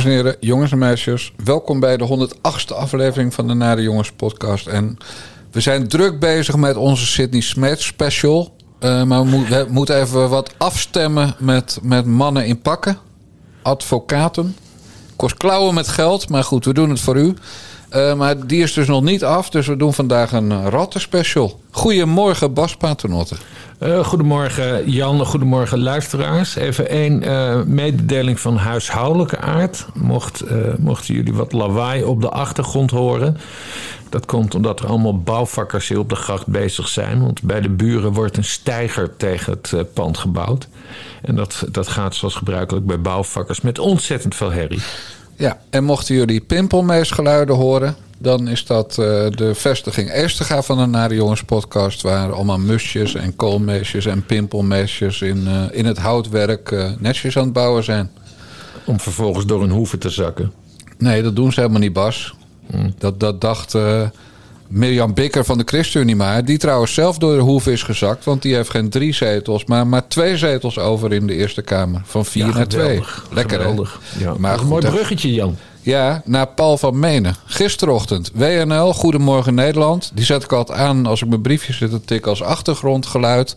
Dames en heren, jongens en meisjes, welkom bij de 108ste aflevering van de Nare Jongens podcast. En we zijn druk bezig met onze Sydney Smith special. Uh, maar we, we, moeten even wat afstemmen met, met mannen in pakken. Advocaten. Kost klauwen met geld, maar goed, we doen het voor u. Uh, maar die is dus nog niet af, dus we doen vandaag een ratten special. Goedemorgen Bas Paternotte. Uh, goedemorgen Jan, goedemorgen luisteraars. Even één mededeling van huishoudelijke aard. Mocht, mochten jullie wat lawaai op de achtergrond horen. Dat komt omdat er allemaal bouwvakkers hier op de gracht bezig zijn. Want bij de buren wordt een steiger tegen het pand gebouwd. En dat, dat gaat zoals gebruikelijk bij bouwvakkers met ontzettend veel herrie. Ja, en mochten jullie pimpelmeesgeluiden horen, dan is dat uh, de vestiging Eestega van de Nare Jongens podcast... waar allemaal musjes en koolmeesjes en pimpelmeesjes in, uh, in het houtwerk uh, netjes aan het bouwen zijn. Om vervolgens door hun hoeven te zakken? Nee, dat doen ze helemaal niet, Bas. Mm. Dat, dat dacht Mirjam Bikker van de ChristenUnie maar... die trouwens zelf door de hoeven is gezakt... want die heeft geen drie zetels, maar, maar twee zetels over in de Eerste Kamer. Van vier ja, naar twee. Lekker, geweldig. Ja, maar goed, een mooi bruggetje, Jan. Ja, naar Paul van Menen. Gisterochtend, WNL, Goedemorgen Nederland. Die zet ik altijd aan als ik mijn briefje zit te tikken als achtergrondgeluid.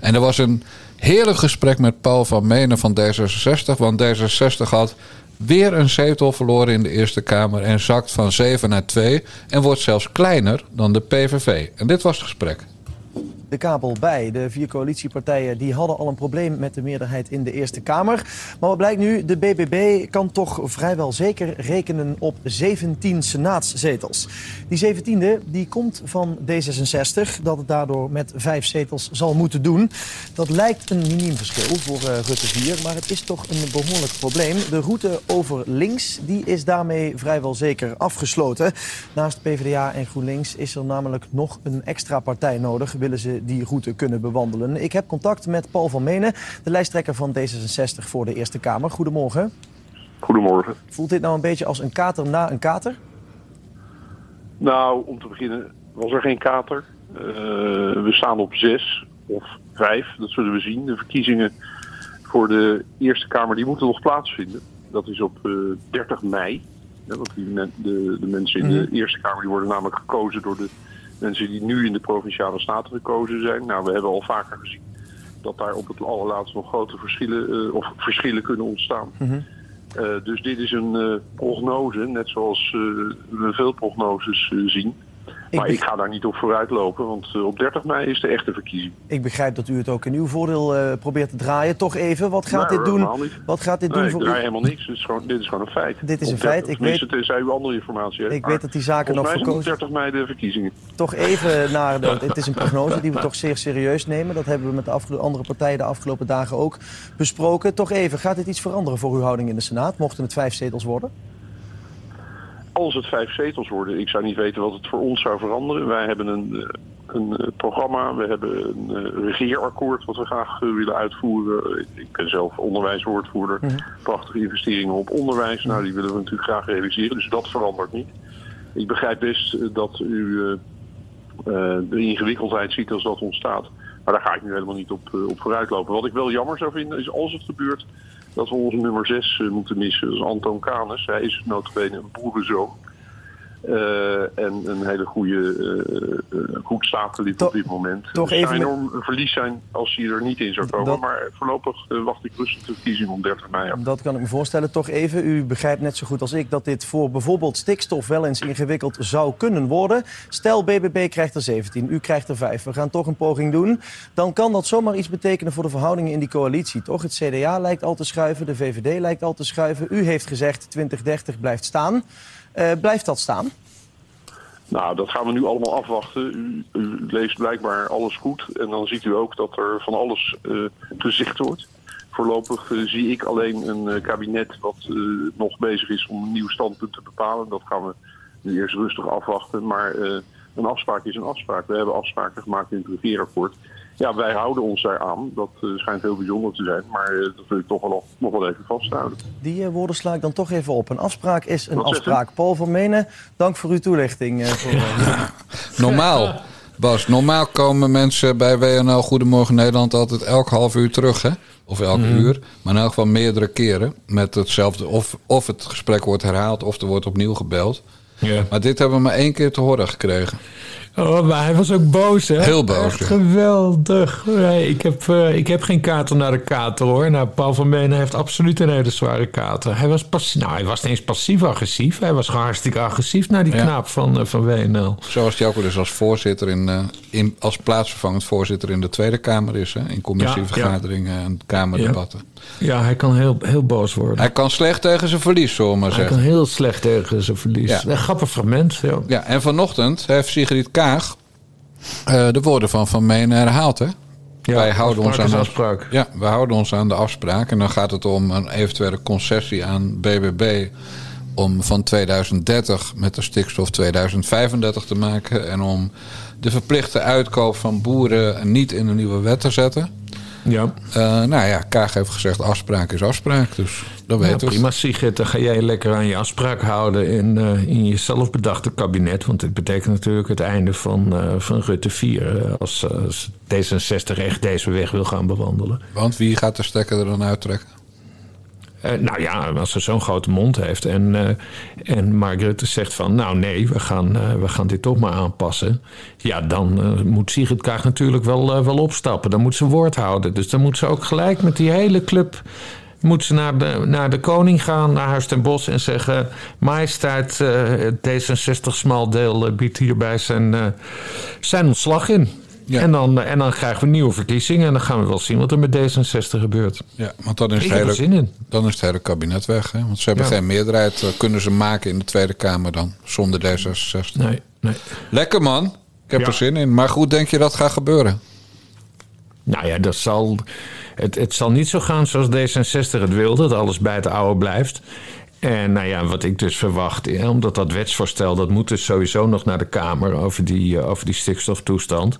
En er was een heerlijk gesprek met Paul van Menen van D66. Want D66 had weer een zetel verloren in de Eerste Kamer en zakt van 7 naar 2 en wordt zelfs kleiner dan de PVV. En dit was het gesprek de kabel bij. De vier coalitiepartijen die hadden al een probleem met de meerderheid in de Eerste Kamer. Maar wat blijkt nu? De BBB kan toch vrijwel zeker rekenen op 17 senaatszetels. Die 17e die komt van D66, dat het daardoor met vijf zetels zal moeten doen. Dat lijkt een miniem verschil voor uh, Rutte 4, maar het is toch een behoorlijk probleem. De route over links die is daarmee vrijwel zeker afgesloten. Naast PvdA en GroenLinks is er namelijk nog een extra partij nodig. Willen ze die route kunnen bewandelen. Ik heb contact met Paul van Menen, de lijsttrekker van D66 voor de Eerste Kamer. Goedemorgen. Goedemorgen. Voelt dit nou een beetje als een kater na een kater? Nou, om te beginnen was er geen kater. Uh, we staan op zes of vijf, dat zullen we zien. De verkiezingen voor de Eerste Kamer die moeten nog plaatsvinden. Dat is op uh, 30 mei. Ja, want die men, de, de, mensen in de Eerste Kamer die worden namelijk gekozen door de mensen die nu in de Provinciale Staten gekozen zijn. Nou, we hebben al vaker gezien dat daar op het allerlaatst nog grote verschillen, uh, of verschillen kunnen ontstaan. Mm -hmm. uh, dus dit is een uh, prognose, net zoals we veel prognoses zien. Ik maar ik ga daar niet op vooruit lopen, want uh, op 30 mei is de echte verkiezing. Ik begrijp dat u het ook in uw voordeel uh, probeert te draaien. Toch even, wat gaat nee, dit doen? Wat gaat dit nee, doen voor ik draai helemaal niks. Dit is, gewoon, dit is gewoon een feit. Dit is een feit. Ik weet, tenzij u andere informatie heeft. Ik weet dat die zaken nog verkozen... op 30 mei de verkiezingen. Toch even naar... De, het is een prognose die we toch zeer serieus nemen. Dat hebben we met de andere partijen de afgelopen dagen ook besproken. Toch even, gaat dit iets veranderen voor uw houding in de Senaat? Mochten het vijf zetels worden? Als het vijf zetels worden, ik zou niet weten wat het voor ons zou veranderen. Wij hebben een, een programma, we hebben een regeerakkoord wat we graag willen uitvoeren. Ik ben zelf onderwijswoordvoerder. Mm -hmm. Prachtige investeringen op onderwijs, nou die willen we natuurlijk graag realiseren. Dus dat verandert niet. Ik begrijp best dat u uh, de ingewikkeldheid ziet als dat ontstaat. Maar daar ga ik nu helemaal niet op, op vooruitlopen. Wat ik wel jammer zou vinden is als het gebeurt dat we onze nummer 6 uh, moeten missen. Dat is Anton Canes. Hij is notabene een boerenzoon. Uh, en een hele goede, uh, uh, goed statelid op dit moment. Toch het zou enorm een verlies zijn als hij er niet in zou komen. Dat, maar voorlopig wacht ik rustig de verkiezing om 30 mei af. Dat kan ik me voorstellen. Toch even, u begrijpt net zo goed als ik dat dit voor bijvoorbeeld stikstof wel eens ingewikkeld zou kunnen worden. Stel BBB krijgt er 17, u krijgt er 5. We gaan toch een poging doen. Dan kan dat zomaar iets betekenen voor de verhoudingen in die coalitie, toch? Het CDA lijkt al te schuiven, de VVD lijkt al te schuiven. U heeft gezegd 2030 blijft staan. Uh, blijft dat staan? Nou, dat gaan we nu allemaal afwachten. U, leest blijkbaar alles goed. En dan ziet u ook dat er van alles uh, gezicht wordt. Voorlopig uh, zie ik alleen een kabinet wat nog bezig is om een nieuw standpunt te bepalen. Dat gaan we nu eerst rustig afwachten. Maar een afspraak is een afspraak. We hebben afspraken gemaakt in het regeerakkoord. Ja, wij houden ons daar aan. Dat uh, schijnt heel bijzonder te zijn, maar uh, dat wil ik toch wel, nog wel even vasthouden. Die uh, woorden sla ik dan toch even op. Een afspraak is een Wat afspraak. Paul van Menen, dank voor uw toelichting. Voor, Normaal. Bas, normaal komen mensen bij WNL Goedemorgen Nederland altijd elk half uur terug, hè? Of elk Mhm. uur. Maar in elk geval meerdere keren. Met hetzelfde. Of, of het gesprek wordt herhaald of er wordt opnieuw gebeld. Ja. Maar dit hebben we maar één keer te horen gekregen. Oh, maar hij was ook boos, hè? Heel boos, Echt geweldig. Nee, ik, heb, eh, ik heb geen kater naar de kater, hoor. Nou, Paul van Menen heeft absoluut een hele zware kater. Hij was, pas, nou, hij was niet eens passief-agressief. Hij was gewoon hartstikke agressief naar die Ja. knaap van, eh, van WNL. Zoals hij ook wel eens als voorzitter in, eh, in als plaatsvervangend voorzitter in de Tweede Kamer is, hè? In commissievergaderingen en kamerdebatten. Ja, hij kan heel, heel boos worden. Hij kan slecht tegen zijn verlies, zullen we maar Hij zeggen. kan heel slecht tegen zijn verlies. Ja. Een grappig fragment, ja. Ja, en vanochtend heeft Sigrid Kaag eh, de woorden van Van Menen herhaald, hè? Ja, wij houden ons aan de afspraak. Ja, we houden ons aan de afspraak. En dan gaat het om een eventuele concessie aan BBB om van 2030 met de stikstof 2035 te maken en om de verplichte uitkoop van boeren niet in een nieuwe wet te zetten. Ja, Eh, nou ja, Kaag heeft gezegd afspraak is afspraak, dus dat ja weten we. prima Sigrid. Dan ga jij lekker aan je afspraak houden in, eh, in je zelfbedachte kabinet. Want dit betekent natuurlijk het einde van, eh, van Rutte 4. eh, als, als D66 echt deze weg wil gaan bewandelen. Want wie gaat de stekker er dan uittrekken? Eh, nou ja, als ze zo'n grote mond heeft en, eh, en Rutte zegt van... nou nee, we gaan, eh, we gaan dit toch maar aanpassen. Ja, dan moet Sigrid Kaag natuurlijk wel, wel opstappen. Dan moet ze woord houden. Dus dan moet ze ook gelijk met die hele club... moet ze naar de, naar de koning gaan, naar Huis ten Bosch... en zeggen, majesteit, het D66-smaldeel biedt hierbij zijn, zijn ontslag in... Ja. En, dan, en dan krijgen we nieuwe verkiezingen en dan gaan we wel zien wat er met D66 gebeurt. Ja, want dan is, het er hele, zin in. dan is het hele kabinet weg. Hè? Want ze hebben Ja. geen meerderheid. eh, kunnen ze maken in de Tweede Kamer dan, zonder D66. Nee, nee. Lekker man. Ik heb Ja. er zin in. Maar goed, denk je dat gaat gebeuren? Nou ja, dat zal, het, het zal niet zo gaan zoals D66 het wil, dat alles bij het oude blijft. En nou ja, wat ik dus verwacht, eh, omdat dat wetsvoorstel, dat moet dus sowieso nog naar de Kamer over die, eh, over die stikstoftoestand.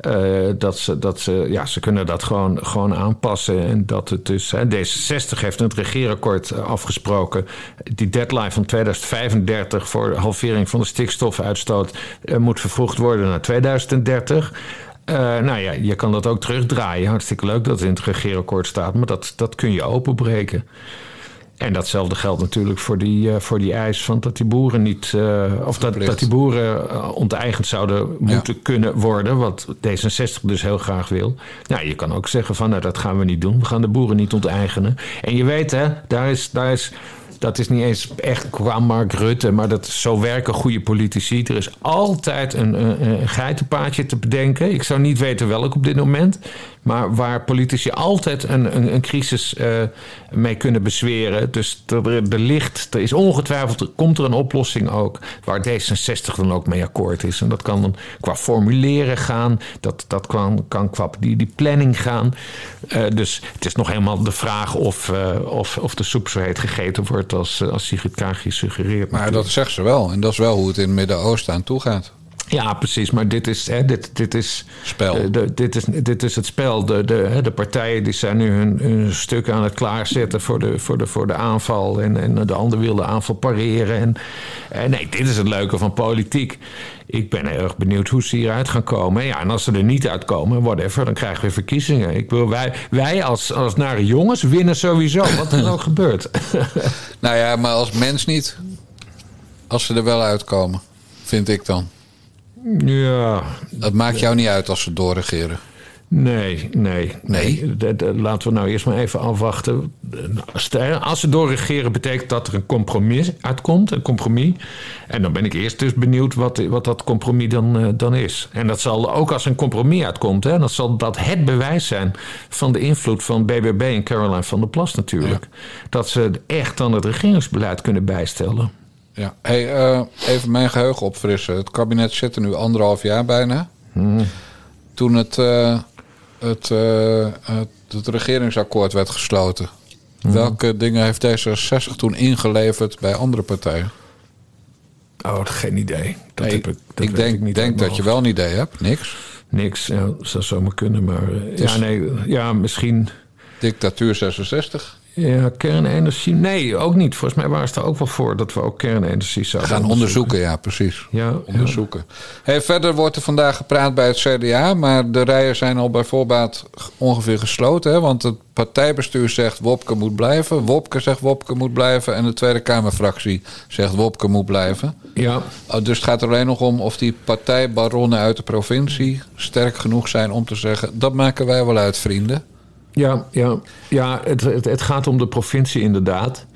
Eh, dat ze, dat ze, ja, ze kunnen dat gewoon, gewoon aanpassen. En dat het dus, hè, D66 heeft in het regeerakkoord afgesproken. Die deadline van 2035 voor halvering van de stikstofuitstoot moet vervroegd worden naar 2030. Eh, nou ja, je kan dat ook terugdraaien. Hartstikke leuk dat het in het regeerakkoord staat, maar dat, dat kun je openbreken. En datzelfde geldt natuurlijk voor die, eh, voor die eis van dat die boeren niet. eh, of dat, dat die boeren eh, onteigend zouden moeten kunnen worden. Wat D66 dus heel graag wil. Nou, je kan ook zeggen van nou, dat gaan we niet doen. We gaan de boeren niet onteigenen. En je weet hè, daar is. Daar is dat is niet eens echt qua Mark Rutte, maar dat, zo werken goede politici. Er is altijd een, een, een geitenpaadje te bedenken. Ik zou niet weten welk op dit moment. Maar waar politici altijd een, een, een crisis eh, mee kunnen bezweren. Dus er, er ligt, er is ongetwijfeld, er komt er een oplossing ook. Waar D66 dan ook mee akkoord is. En dat kan dan qua formuleren gaan. Dat, dat kan, kan qua die, die planning gaan. Eh, dus het is nog helemaal de vraag of, eh, of, of de soep zo heet gegeten wordt als, als Sigrid Kaag hier suggereert. Maar natuurlijk. dat zegt ze wel. En dat is wel hoe het in het Midden-Oosten aan toe gaat. Ja, precies. Maar dit is, hè, dit, dit is, Spel. eh, de, dit, is, dit is het spel. De, de, de partijen die zijn nu hun, hun stuk aan het klaarzetten voor de, voor de, voor de aanval. En, en de ander wil de aanval pareren. En, en nee, dit is het leuke van politiek. Ik ben heel erg benieuwd hoe ze hieruit gaan komen. Ja, en als ze er niet uitkomen, whatever, dan krijgen we verkiezingen. Ik wil, wij, wij als, als nare jongens winnen sowieso, wat er ook gebeurt. Nou ja, maar als mens niet. Als ze er wel uitkomen, vind ik dan. Ja, Dat maakt jou niet uit als ze doorregeren. Nee, nee, nee. De- laten we nou eerst maar even afwachten. Als, ze doorregeren, betekent dat er een compromis uitkomt, een compromis. En dan ben ik eerst dus benieuwd wat, wat dat compromis dan, eh, dan is. En dat zal ook als een compromis uitkomt, hè, dan zal dat het bewijs zijn van de invloed van BBB en Caroline van der Plas natuurlijk. Dat ze echt dan het regeringsbeleid kunnen bijstellen. Ja. Hey, eh, even mijn geheugen opfrissen. Het kabinet zit er nu anderhalf jaar bijna. Toen het, eh, het, eh, het, het regeringsakkoord werd gesloten. Welke dingen heeft D66 toen ingeleverd bij andere partijen? Oh, geen idee. Dat Nee, heb ik, dat ik denk, ik niet denk dat je wel een idee hebt. Niks. Niks, ja, dat zou zomaar kunnen, maar... Ja, nee, ja, misschien... Dictatuur 66. Ja, kernenergie. Nee, ook niet. Volgens mij waren ze er ook wel voor dat we ook kernenergie zouden Gaan onderzoeken, ja, precies. Ja, Onderzoeken. Hey, verder wordt er vandaag gepraat bij het CDA, maar de rijen zijn al bij voorbaat ongeveer gesloten. Hè? Want het partijbestuur zegt Wopke moet blijven. Wopke zegt Wopke moet blijven. En de Tweede Kamerfractie zegt Wopke moet blijven. Ja. Oh, Dus het gaat er alleen nog om of die partijbaronnen uit de provincie sterk genoeg zijn om te zeggen: dat maken wij wel uit, vrienden. Ja, ja, ja het, het, gaat om de provincie inderdaad.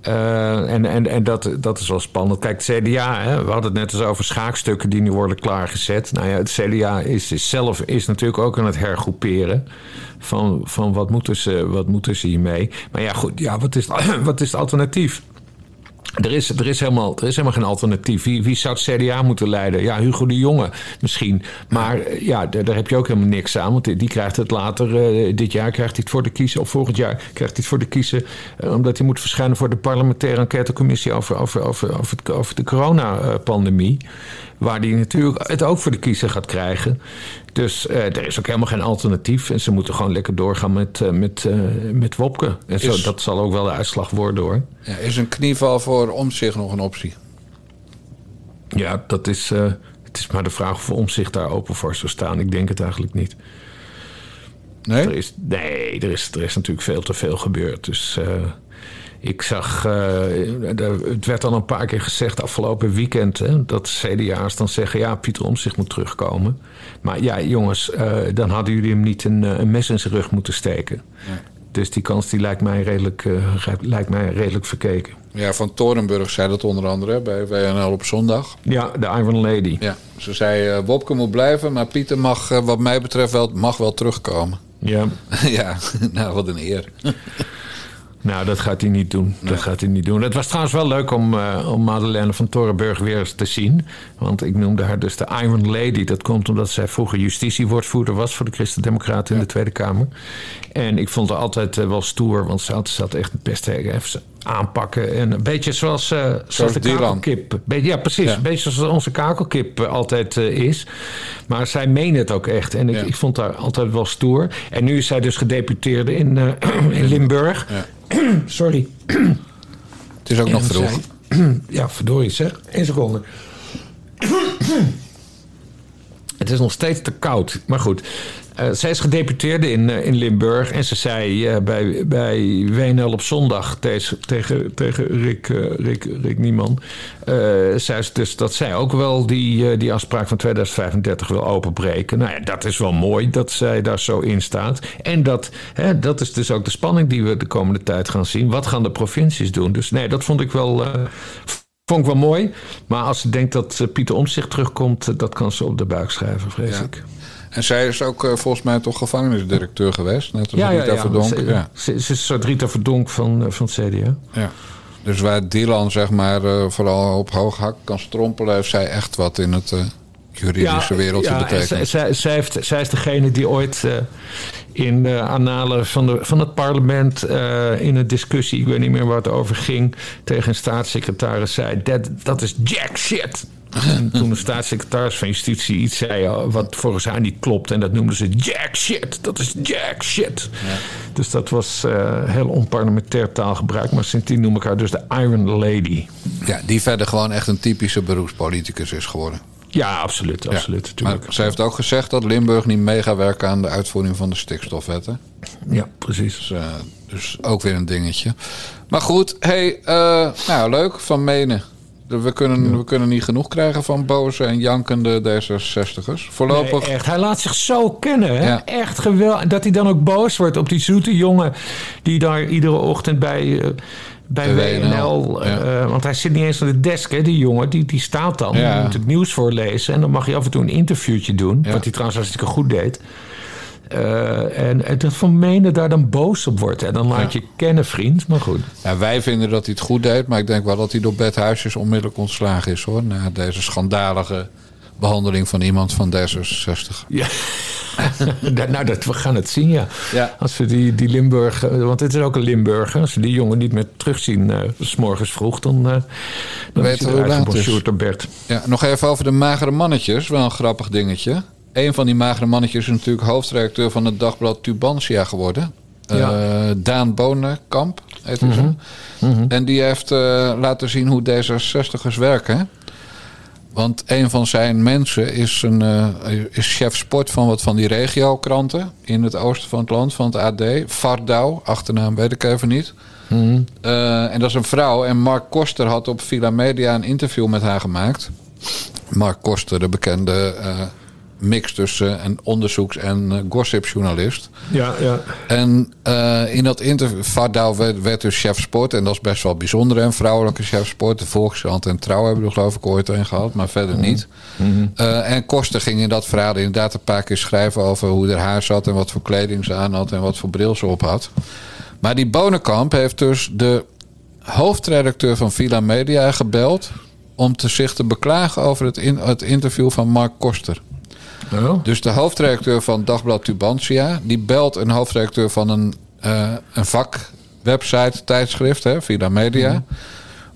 Eh, en en, en dat, dat is wel spannend. Kijk, het CDA, hè, we hadden het net eens over schaakstukken die nu worden klaargezet. Nou ja, het CDA is, is zelf is natuurlijk ook aan het hergroeperen. Van, van wat, moeten ze, wat moeten ze hiermee? Maar ja, goed, ja, wat, is, wat is het alternatief? Er is, er, is helemaal, er is helemaal geen alternatief. Wie, zou het CDA moeten leiden? Ja, Hugo de Jonge misschien. Maar eh, ja, daar, heb je ook helemaal niks aan. Want die, krijgt het later, eh, dit jaar krijgt hij het voor de kiezen. Of volgend jaar krijgt hij het voor de kiezen. eh, omdat hij moet verschijnen voor de parlementaire enquêtecommissie over, over, over, over, het, over de coronapandemie. Waar hij natuurlijk het ook voor de kiezer gaat krijgen. Dus eh, er is ook helemaal geen alternatief. En ze moeten gewoon lekker doorgaan met, eh, met, eh, met Wopke. En zo, dat zal ook wel de uitslag worden hoor. Ja, is een knieval voor om zich nog een optie? Ja, dat is, het is maar de vraag of Omzicht daar open voor zou staan. Ik denk het eigenlijk niet. Nee? Er is, nee, er is, er is natuurlijk veel te veel gebeurd. Dus ik zag, eh, het werd al een paar keer gezegd afgelopen weekend... Hè, dat CDA's dan zeggen, ja, Pieter Omzicht moet terugkomen. Maar ja, jongens, eh, dan hadden jullie hem niet een, eh, een mes in zijn rug moeten steken. Dus die kans die lijkt, mij redelijk, lijkt mij redelijk verkeken. Ja, van Torenburg zei dat onder andere bij WNL op zondag. Ja, de Iron Lady. Ja, ze zei Wopke moet blijven, maar Pieter mag wat mij betreft wel, mag wel terugkomen. Ja. ja, nou wat een eer. Nou, dat gaat hij niet doen. Dat gaat hij niet doen. Het was trouwens wel leuk om, eh, om Madeleine van Torenburg weer eens te zien. Want ik noemde haar dus de Iron Lady. Dat komt omdat zij vroeger justitiewoordvoerder was voor de Christen-Democraten in de Tweede Kamer. En ik vond haar altijd eh, wel stoer, want ze had, ze had echt het beste even aanpakken. En een beetje zoals, eh, zoals de Dylan. kakelkip. Be- Ja, precies. Ja. Een beetje zoals onze kakelkip eh, altijd eh, is. Maar zij meende het ook echt. En ik, Ja. ik vond haar altijd wel stoer. En nu is zij dus gedeputeerde in, eh, in Limburg. Sorry. Het is ook nog vroeg. ja, verdorie zeg. Eén seconde. Het is nog steeds te koud. Maar goed. Eh, zij is gedeputeerde in, eh, in Limburg. En ze zei eh, bij, bij WNL op zondag tegen, tegen, tegen Rick, Rick, Rick Nieman. zei ze dus dat zij ook wel die, die afspraak van 2035 wil openbreken. Nou ja, dat is wel mooi dat zij daar zo in staat. En dat, hè, dat is dus ook de spanning die we de komende tijd gaan zien. Wat gaan de provincies doen? Dus nee, dat vond ik wel. Vond ik wel mooi. Maar als ze denkt dat eh, Pieter Omtzigt terugkomt, eh, dat kan ze op de buik schrijven, vrees Ja. ik. En zij is ook eh, volgens mij toch gevangenisdirecteur geweest. Net als Rita Verdonk. Ze, Ja. ze, is een soort Rita Verdonk van, van het CDA. Ja. Dus waar Dylan zeg maar vooral op hoog hak kan strompelen... heeft zij echt wat in het juridische wereldje ja, betekent. zij, zij, zij, heeft, zij is degene die ooit eh, in de annalen van, de, van het parlement... eh, in een discussie, ik weet niet meer waar het over ging... tegen een staatssecretaris zei... dat, dat is jack shit. En toen de staatssecretaris van Justitie iets zei eh, wat volgens haar niet klopt. En dat noemden ze jack shit. Dat is jack shit. Dus dat was eh, heel onparlementair taalgebruik. Maar sindsdien noem ik haar dus de Iron Lady. Ja, die verder gewoon echt een typische beroepspoliticus is geworden. Ja, absoluut. absoluut Ja. Maar zij heeft ook gezegd dat Limburg niet mee gaat werken aan de uitvoering van de stikstofwetten. Ja, precies. Dus, eh, dus ook weer een dingetje. Maar goed, hey, eh, nou leuk van Menen. We kunnen, we kunnen niet genoeg krijgen van boze en jankende D66'ers. Voorlopig. Nee, echt. Hij laat zich zo kennen. Hè? Ja. Echt geweldig. Dat hij dan ook boos wordt op die zoete jongen... die daar iedere ochtend bij, eh, bij WNL, ja. eh, want hij zit niet eens aan de desk, hè, die jongen. Die, die staat dan. Ja. Die moet het nieuws voorlezen. En dan mag hij af en toe een interviewtje doen. Wat hij trouwens hartstikke goed deed. Eh, en, en dat Van Menen daar dan boos op wordt. En dan laat je kennen, vriend. Maar goed. Ja, wij vinden dat hij het goed deed, maar ik denk wel dat hij door Bert Huisjes onmiddellijk ontslagen is hoor. Na deze schandalige behandeling van iemand van D66. Ja. nou, dat, we gaan het zien, ja. Ja. Als we die, die Limburg, eh, want het is ook een Limburger. Als we die jongen niet meer terugzien, eh, s morgens vroeg, dan, eh dan Weten is we hij hoe Bert. Ja, nog even over de magere mannetjes. Wel een grappig dingetje. Een van die magere mannetjes is natuurlijk hoofdredacteur van het dagblad Tubantia geworden. Uh, Daan Bonenkamp heet hij zo. En die heeft uh, laten zien hoe D66'ers werken. Want een van zijn mensen is, een, uh, is chef sport van wat van die regiokranten in het oosten van het land, van het AD. Vardouw, achternaam weet ik even niet. Mm. Uh, en dat is een vrouw. En Mark Koster had op Villa Media een interview met haar gemaakt. Mark Koster, de bekende uh, mix tussen een onderzoeks- en uh, gossipjournalist. Ja, ja. En in dat interview, Vardouw werd, werd, dus chef sport. En dat is best wel bijzonder, een vrouwelijke chef sport. De Volkskrant en Trouw hebben er geloof ik ooit een gehad, maar verder mm -hmm. niet. Mm -hmm. en Koster ging in dat verhaal inderdaad een paar keer schrijven over hoe haar haar zat... en wat voor kleding ze aan had en wat voor bril ze op had. Maar die Bonenkamp heeft dus de hoofdredacteur van Villa Media gebeld... om te zich te beklagen over het, in, het interview van Mark Koster. Oh. Dus de hoofdredacteur van Dagblad Tubantia... die belt een hoofdredacteur van een, uh, een vakwebsite, tijdschrift, hè, Villa Media... Mm.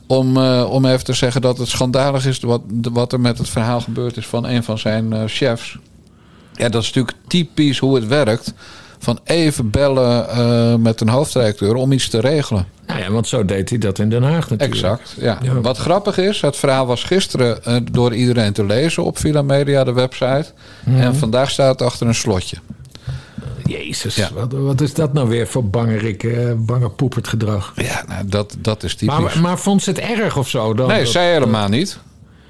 Om, uh, om even te zeggen dat het schandalig is wat, wat er met het verhaal gebeurd is van een van zijn uh, chefs. Ja, dat is natuurlijk typisch hoe het werkt van even bellen uh, met een hoofdredacteur om iets te regelen. Nou ja, want zo deed hij dat in Den Haag natuurlijk. Exact, ja. ja. Wat grappig is, het verhaal was gisteren uh, door iedereen te lezen op Villa Media, de website. Mm -hmm. En vandaag staat het achter een slotje. Jezus, ja. wat, wat, is dat nou weer voor bangerik, uh, bange poepert gedrag? Ja, nou, dat, dat is typisch. Maar, maar vond ze het erg of zo? Dan nee, dat, zij helemaal niet.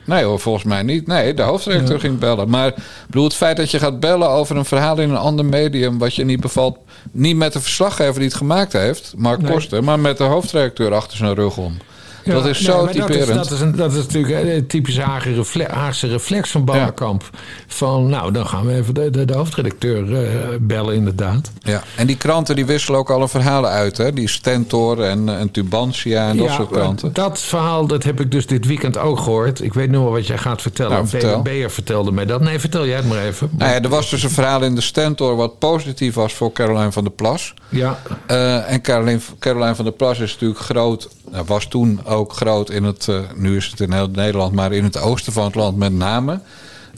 Nee hoor, volgens mij niet. Nee, de hoofdredacteur ja. ging bellen. Maar bedoel, het feit dat je gaat bellen over een verhaal in een ander medium... wat je niet bevalt, niet met de verslaggever die het gemaakt heeft... Mark nee. Koster, maar met de hoofdredacteur achter zijn rug om. Ja, dat is zo nee, typerend. Dat is, dat, is een, dat is natuurlijk een typisch Haagse reflex, Haagse reflex van. Ja. Van, nou, dan gaan we even de, de, de hoofdredacteur uh, bellen, inderdaad. Ja, en die kranten die wisselen ook alle verhalen uit, hè? Die Stentor en, en Tubantia en dat ja, soort kranten. Dat verhaal, dat heb ik dus dit weekend ook gehoord. Ik weet nu wel wat jij gaat vertellen. Nou, vertel. Vertelde mij dat. Nee, vertel jij het maar even. Nou ja, er was dus een verhaal in de Stentor wat positief was voor Caroline van der Plas. Ja. Uh, en Caroline, Caroline van der Plas is natuurlijk groot, nou, was toen ook groot in het, uh, nu is het in heel Nederland, maar in het oosten van het land met name.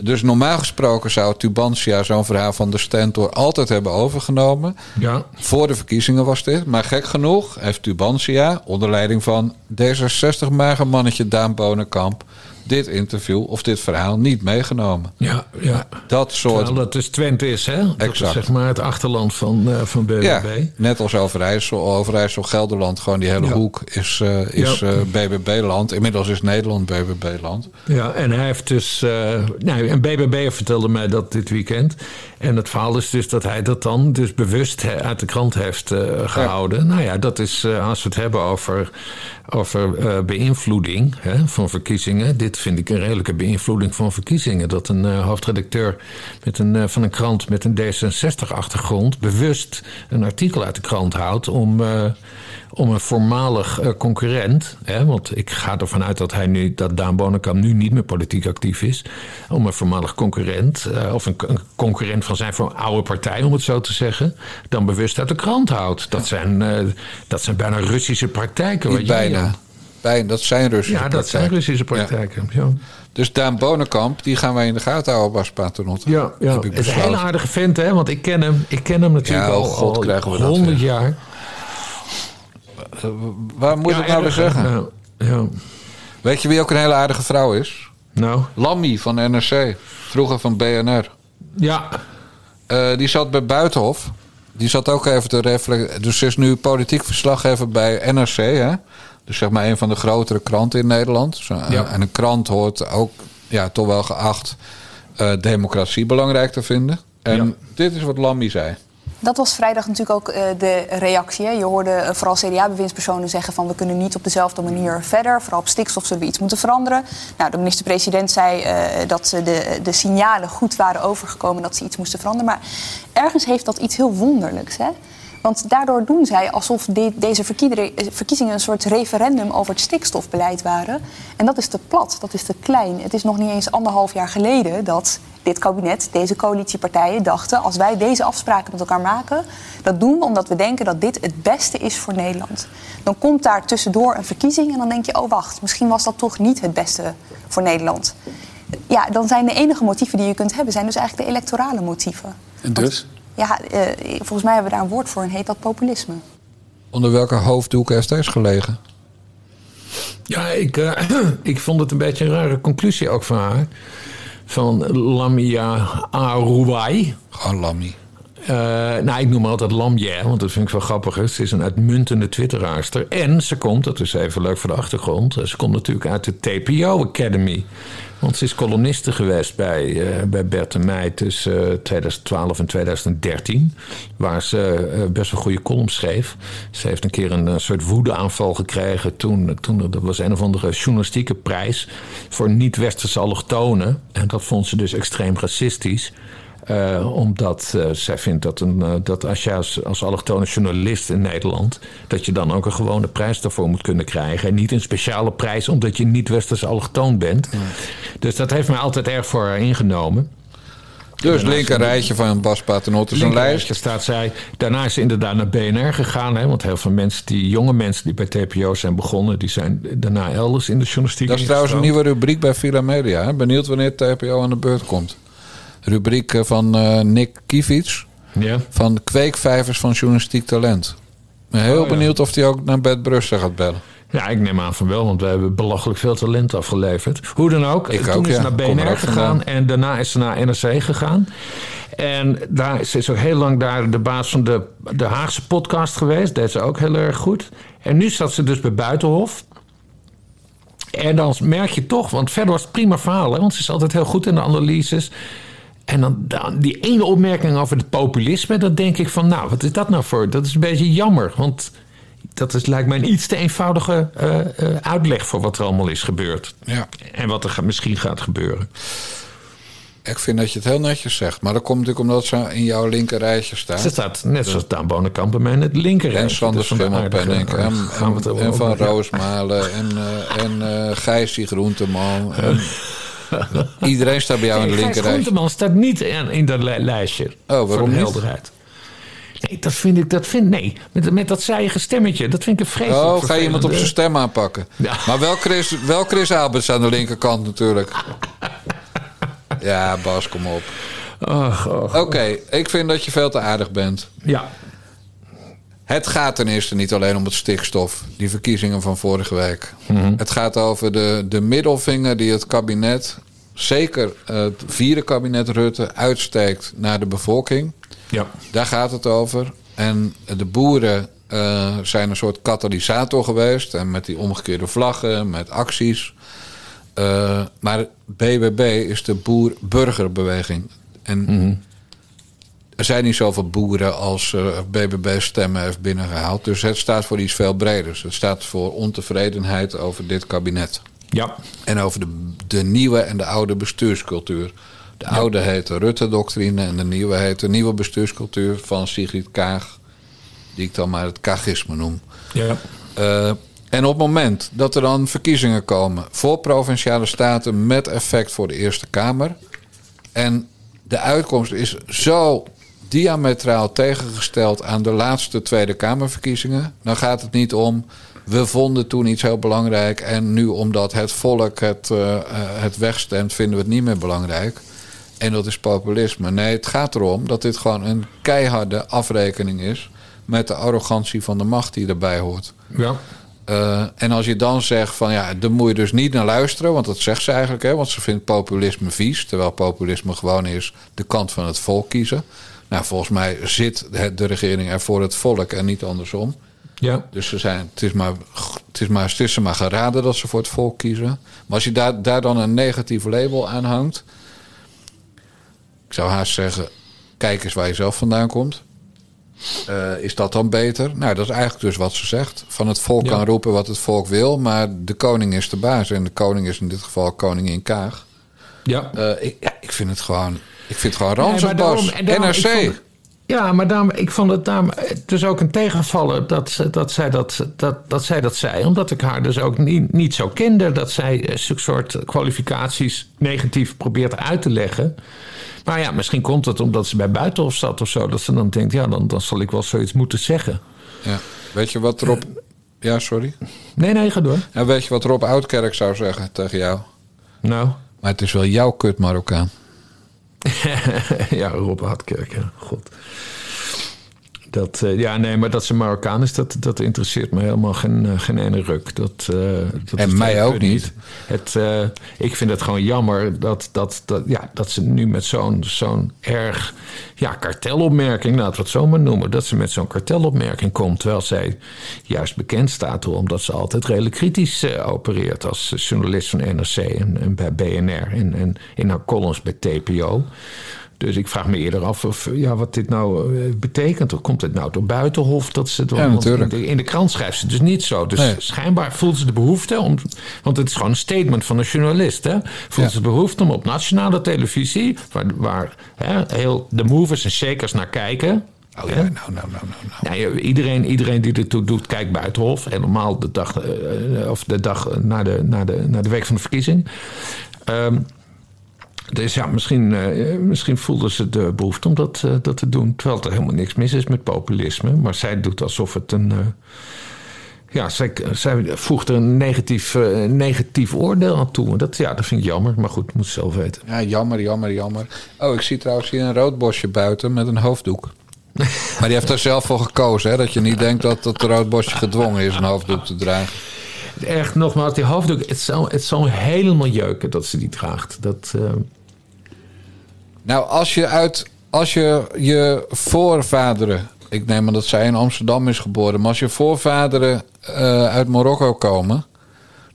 Dus normaal gesproken zou Tubantia zo'n verhaal van de Stentor altijd hebben overgenomen. Ja. Voor de verkiezingen was dit. Maar gek genoeg heeft Tubantia onder leiding van D66 magermannetje Daan Bonenkamp dit interview of dit verhaal niet meegenomen. Ja, ja. Dat soort... Terwijl dat dus Twente is, hè? Dat exact. is zeg maar het achterland van, uh, van BBB. Ja, net als Overijssel, Overijssel, Gelderland, gewoon die hele Ja. hoek is, uh, is Ja. uh, BBB-land. Inmiddels is Nederland BBB-land. Ja, en hij heeft dus. eh nou, een BBB vertelde mij dat dit weekend. En het verhaal is dus dat hij dat dan dus bewust uit de krant heeft eh, gehouden. Nou ja, dat is eh, als we het hebben over, over eh, beïnvloeding hè, van verkiezingen. Dit vind ik een redelijke beïnvloeding van verkiezingen. Dat een eh, hoofdredacteur met een, eh, van een krant met een D66-achtergrond bewust een artikel uit de krant houdt om. eh, om een voormalig concurrent, hè, want ik ga ervan uit dat hij nu, dat Daan Bonenkamp nu niet meer politiek actief is, om een voormalig concurrent, of een, een concurrent van zijn oude partij, om het zo te zeggen, dan bewust uit de krant houdt. Dat zijn, dat zijn bijna Russische praktijken. Wat bijna. Dat zijn Russische Ja, dat zijn. Russische praktijken. Ja, Dus Daan Bonenkamp, die gaan wij in de gaten houden, Bas Paternotte. ja, ja. Het is een hele aardige vent, hè, want ik ken hem, ik ken hem natuurlijk Ja, al, oh god, al krijgen we dat 100 weer. jaar. Waar moet Ja, ik nou weer zeggen? Weet je wie ook een hele aardige vrouw is? Nou, Lammy van NRC. Vroeger van BNR. ja, Eh, die zat bij Buitenhof. Die zat ook even te reflecteren. Dus ze is nu politiek verslaggever bij NRC. Hè? Dus zeg maar een van de grotere kranten in Nederland. Zo, Ja. En een krant hoort ook ja, toch wel geacht eh, democratie belangrijk te vinden. En Ja. dit is wat Lammy zei. Dat was vrijdag natuurlijk ook eh, de reactie. Hè. Je hoorde eh, vooral CDA-bewindspersonen zeggen van we kunnen niet op dezelfde manier verder. Vooral op stikstof zullen we iets moeten veranderen. Nou, de minister-president zei eh, dat ze de, de signalen goed waren overgekomen dat ze iets moesten veranderen. Maar ergens heeft dat iets heel wonderlijks. Hè? Want daardoor doen zij alsof de- deze eh, verkiezingen een soort referendum over het stikstofbeleid waren. En dat is te plat, dat is te klein. Het is nog niet eens anderhalf jaar geleden dat dit kabinet, deze coalitiepartijen dachten... als wij deze afspraken met elkaar maken, dat doen we omdat we denken dat dit het beste is voor Nederland. Dan komt daar tussendoor een verkiezing en dan denk je... oh wacht, misschien was dat toch niet het beste voor Nederland. Ja, dan zijn de enige motieven die je kunt hebben... zijn dus eigenlijk de electorale motieven. En dus? Ja, eh, volgens mij hebben we daar een woord voor en heet dat populisme. Onder welke hoofddoek heeft deze gelegen? Ja, ik, eh, ik vond het een beetje een rare conclusie ook van haar. Van Lamia Arouai. Gewoon Lammy. Eh, nou, ik noem haar altijd Lamje, want dat vind ik wel grappig. Ze is een uitmuntende twitteraarster. En ze komt, dat is even leuk voor de achtergrond... ze komt natuurlijk uit de TPO Academy. Want ze is koloniste geweest bij, uh, bij Bert en Meij tussen 2012 en 2013. Waar ze best wel goede column schreef. Ze heeft een keer een soort woedeaanval gekregen. Toen, toen er was een of andere journalistieke prijs voor niet-westerse allochtonen. En dat vond ze dus extreem racistisch. Uh, omdat uh, zij vindt dat, een, uh, dat als je als, als allochtone journalist in Nederland... dat je dan ook een gewone prijs daarvoor moet kunnen krijgen. En niet een speciale prijs omdat je niet westers allochtoon bent. Ja. Dus dat heeft mij altijd erg voor haar ingenomen. Dus linker rijtje van Bas Paternotte is een lijst. staat zij. Daarna is ze inderdaad naar BNR gegaan. Hè, want heel veel mensen, die jonge mensen die bij TPO zijn begonnen... die zijn daarna elders in de journalistiek Dat is trouwens een nieuwe rubriek bij Villa Media. Hè? Benieuwd wanneer TPO aan de beurt komt rubriek van uh, Nick Kivits. Ja. Van kweekvijvers van journalistiek talent. Ik ben heel oh, benieuwd ja. of hij ook naar Bert Brussel gaat bellen. Ja, ik neem aan van wel, want we hebben belachelijk veel talent afgeleverd. Hoe dan ook, ik toen ook, is ja. ze naar BNR gegaan en daarna is ze naar NRC gegaan. En daar ze is ook heel lang daar de baas van de, de Haagse podcast geweest. Deed ze ook heel erg goed. En nu zat ze dus bij Buitenhof. En dan merk je toch, want verder was het prima verhaal. Hè, want ze is altijd heel goed in de analyses. En dan, dan, die ene opmerking over het populisme, dan denk ik van, nou, wat is dat nou voor? Dat is een beetje jammer, want dat is, lijkt mij een iets te eenvoudige uh, uh, uitleg voor wat er allemaal is gebeurd. Ja. En wat er ga, misschien gaat gebeuren. Ik vind dat je het heel netjes zegt. Maar dat komt natuurlijk omdat ze in jouw linker rijtje staat. Ze staat net zoals Daan Bonenkamp bij mij in het linker rijtje. En Sander Dus. En, en, en Van. Roosmalen. En, uh, en uh, Gijsie Groenteman. En iedereen staat bij jou in de Nee, linker Gijs rijtje. Groenteman staat niet in, in dat li- lijstje. Oh, waarom de niet? helderheid. Nee, dat vind ik, dat vind, nee. Met, met dat zijige stemmetje, dat vind ik een vreselijk Oh, ga je iemand op zijn stem aanpakken? Ja. Maar wel Chris, wel Chris Alberts aan de linkerkant natuurlijk. Ja, Bas, kom op. Oké, ik vind dat je veel te aardig bent. Ja, Het gaat ten eerste niet alleen om het stikstof, die verkiezingen van vorige week. Mhm. Het gaat over de, de middelvinger die het kabinet, zeker het vierde kabinet Rutte, uitsteekt naar de bevolking. ja. Daar gaat het over. En de boeren eh, zijn een soort katalysator geweest. En met die omgekeerde vlaggen, met acties. Eh, maar BBB is de boer-burgerbeweging. En er zijn niet zoveel boeren als eh, BBB stemmen heeft binnengehaald. Dus het staat voor iets veel breders. Het staat voor ontevredenheid over dit kabinet. ja. En over de, de nieuwe en de oude bestuurscultuur. De oude heet de Rutte-doctrine en de nieuwe heet de nieuwe bestuurscultuur van Sigrid Kaag. Die ik dan maar het Kagisme noem. ja. Eh, en op het moment dat er dan verkiezingen komen voor provinciale staten met effect voor de Eerste Kamer. En de uitkomst is zo diametraal tegengesteld aan de laatste Tweede Kamerverkiezingen. Dan gaat het niet om. We vonden toen iets heel belangrijk. En nu, omdat het volk het, eh, eh, het wegstemt, vinden we het niet meer belangrijk. En dat is populisme. Nee, het gaat erom dat dit gewoon een keiharde afrekening is. met de arrogantie van de macht die erbij hoort. ja. Uh, en als je dan zegt van ja, daar moet je dus niet naar luisteren, want dat zegt ze eigenlijk, hè, want ze vindt populisme vies, terwijl populisme gewoon is de kant van het volk kiezen. Nou, volgens mij zit de regering er voor het volk en niet andersom. ja. Dus ze zijn, het, is maar, het, is maar, het is ze maar geraden dat ze voor het volk kiezen. Maar als je daar, daar dan een negatief label aan hangt, ik zou haast zeggen, kijk eens waar je zelf vandaan komt. Eh, is dat dan beter? Nou, dat is eigenlijk dus wat ze zegt. Van het volk Ja. kan roepen wat het volk wil, maar de koning is de baas. En de koning is in dit geval koningin Kaag. ja. Eh, ik, ja, ik vind het gewoon, ik vind het gewoon Nee, ranzig, daarom- daarom- NRC. vond- ja, maar daarom, ik vond het daarom dus ook een tegenvaller dat, dat, zij dat, dat, dat zij dat zei. Omdat ik haar dus ook niet, niet zo kende. Dat zij eh, zulke soort kwalificaties negatief probeert uit te leggen. Maar ja, misschien komt het omdat ze bij Buitenhof zat of zo. Dat ze dan denkt, ja, dan, dan zal ik wel zoiets moeten zeggen. Ja. Weet je wat Rob... Ja, sorry. Nee, nee, ga door. En weet je wat Rob Oudkerk zou zeggen tegen jou? Nou, Maar het is wel jouw kut Marokkaan. ja, Rob Hartkerk, ja. God. Dat, uh, ja, nee, maar dat ze Marokkaan is, dat, dat interesseert me helemaal geen, uh, geen ene ruk. Dat, uh, dat en mij ook niet. Het, ik vind het gewoon jammer dat, dat, dat, ja, dat ze nu met zo'n zo'n erg ja, kartelopmerking, laten we het zo maar noemen, dat ze met zo'n kartelopmerking komt. Terwijl zij juist bekend staat omdat ze altijd redelijk kritisch opereert als journalist van NRC en, en bij BNR en, en in haar columns bij TPO. Dus ik vraag me eerder af of, ja, wat dit nou uh, betekent. Of komt het nou door Buitenhof? Dat ze ja, in, de, in de krant schrijft ze dus niet zo. Dus nee. schijnbaar voelt ze de behoefte om. Want het is gewoon een statement van een journalist. Hè? Voelt ja. ze de behoefte om op nationale televisie, waar, waar hè, heel de movers en shakers naar kijken. Oh ja, nou, nou, nou, nou. nou. Ja, iedereen, iedereen die dit doet, kijkt buitenhof. Helemaal de dag, uh, of de dag na de, na, de, na de week van de verkiezing. Um, dus ja, misschien, uh, misschien voelden ze de behoefte om dat, uh, dat te doen. Terwijl er helemaal niks mis is met populisme. Maar zij doet alsof het een. Uh, ja, zij, zij voegt er een negatief, negatief oordeel aan toe. Dat, ja, dat vind ik jammer. Maar goed, moet zelf weten. Ja, jammer, jammer, jammer. Oh, ik zie trouwens hier een roodbosje buiten met een hoofddoek. maar die heeft er zelf voor gekozen. Hè? Dat je niet denkt dat het roodbosje gedwongen is een hoofddoek te dragen. Echt nogmaals, die hoofddoek, het zal, het zal helemaal jeuken dat ze die draagt. Dat, uh... Nou, als je uit als je je voorvaderen, ik neem aan dat zij in Amsterdam is geboren, maar als je voorvaderen uh, uit Marokko komen,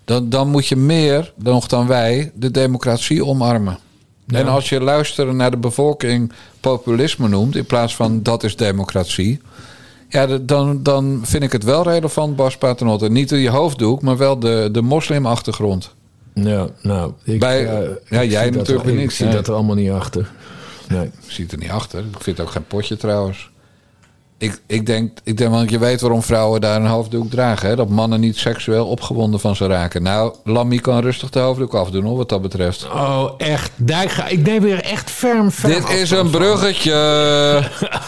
dan, dan moet je meer nog dan wij de democratie omarmen. Ja. En als je luisteren naar de bevolking populisme noemt, in plaats van dat is democratie, ja, dan, dan vind ik het wel relevant, Bas Paternotte. Niet je hoofddoek, maar wel de, de moslimachtergrond. Ja, nou, ik, Bij, uh, ja, jij natuurlijk er, niet. Ik zie nee. dat er allemaal niet achter. Nee. Ik zie het er niet achter. Ik vind het ook geen potje trouwens. Ik, ik, denk, ik denk, want je weet waarom vrouwen daar een hoofddoek dragen. Hè? Dat mannen niet seksueel opgewonden van ze raken. Nou, Lammy kan rustig de hoofddoek afdoen hoor, wat dat betreft. Oh, echt. Daar ga, ik neem weer echt ferm, ferm Dit is een bruggetje.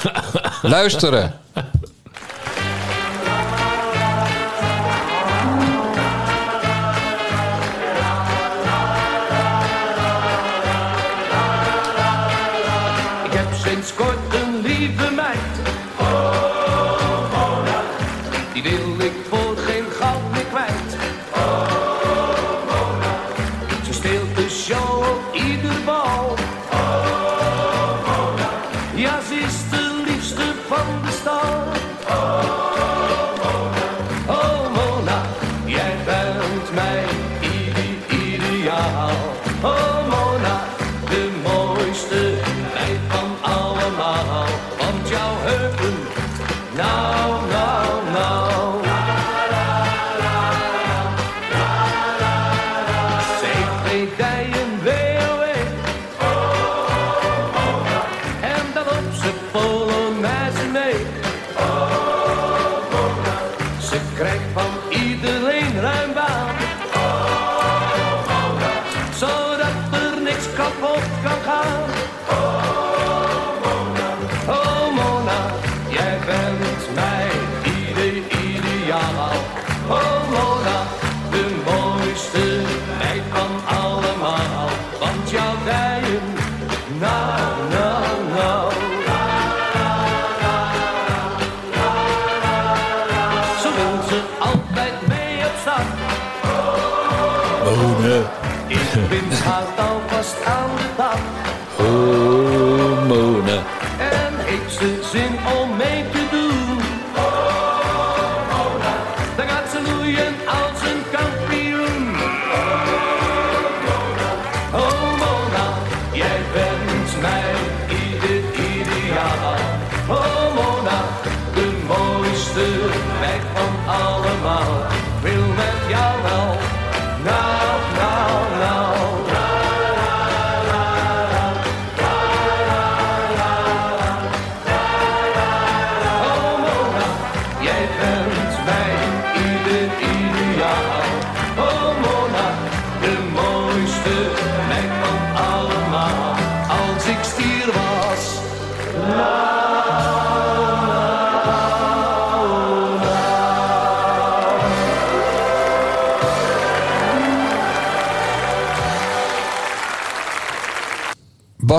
Luisteren.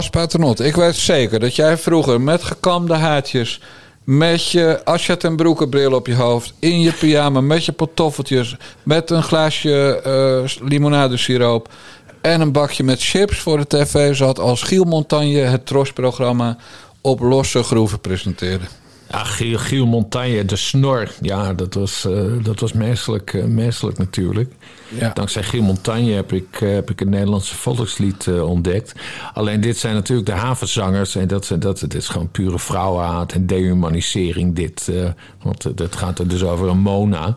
Bas Paternot, ik weet zeker dat jij vroeger met gekamde haartjes... met je Asjat en broekenbril op je hoofd... in je pyjama, met je pantoffeltjes... met een glaasje eh limonadesiroop... en een bakje met chips voor de tv zat... als Giel Montagne het Tros-programma op losse groeven presenteerde. Ja, Giel, Giel Montagne, de snor. Ja, dat was, eh, dat was menselijk, eh, menselijk natuurlijk. Ja. Dankzij Giel Montagne heb ik, eh, heb ik het Nederlandse volkslied ontdekt. Alleen dit zijn natuurlijk de havenzangers. En dat, dat, dit is gewoon pure vrouwenhaat en dehumanisering. Dit, want het gaat er dus over een Mona.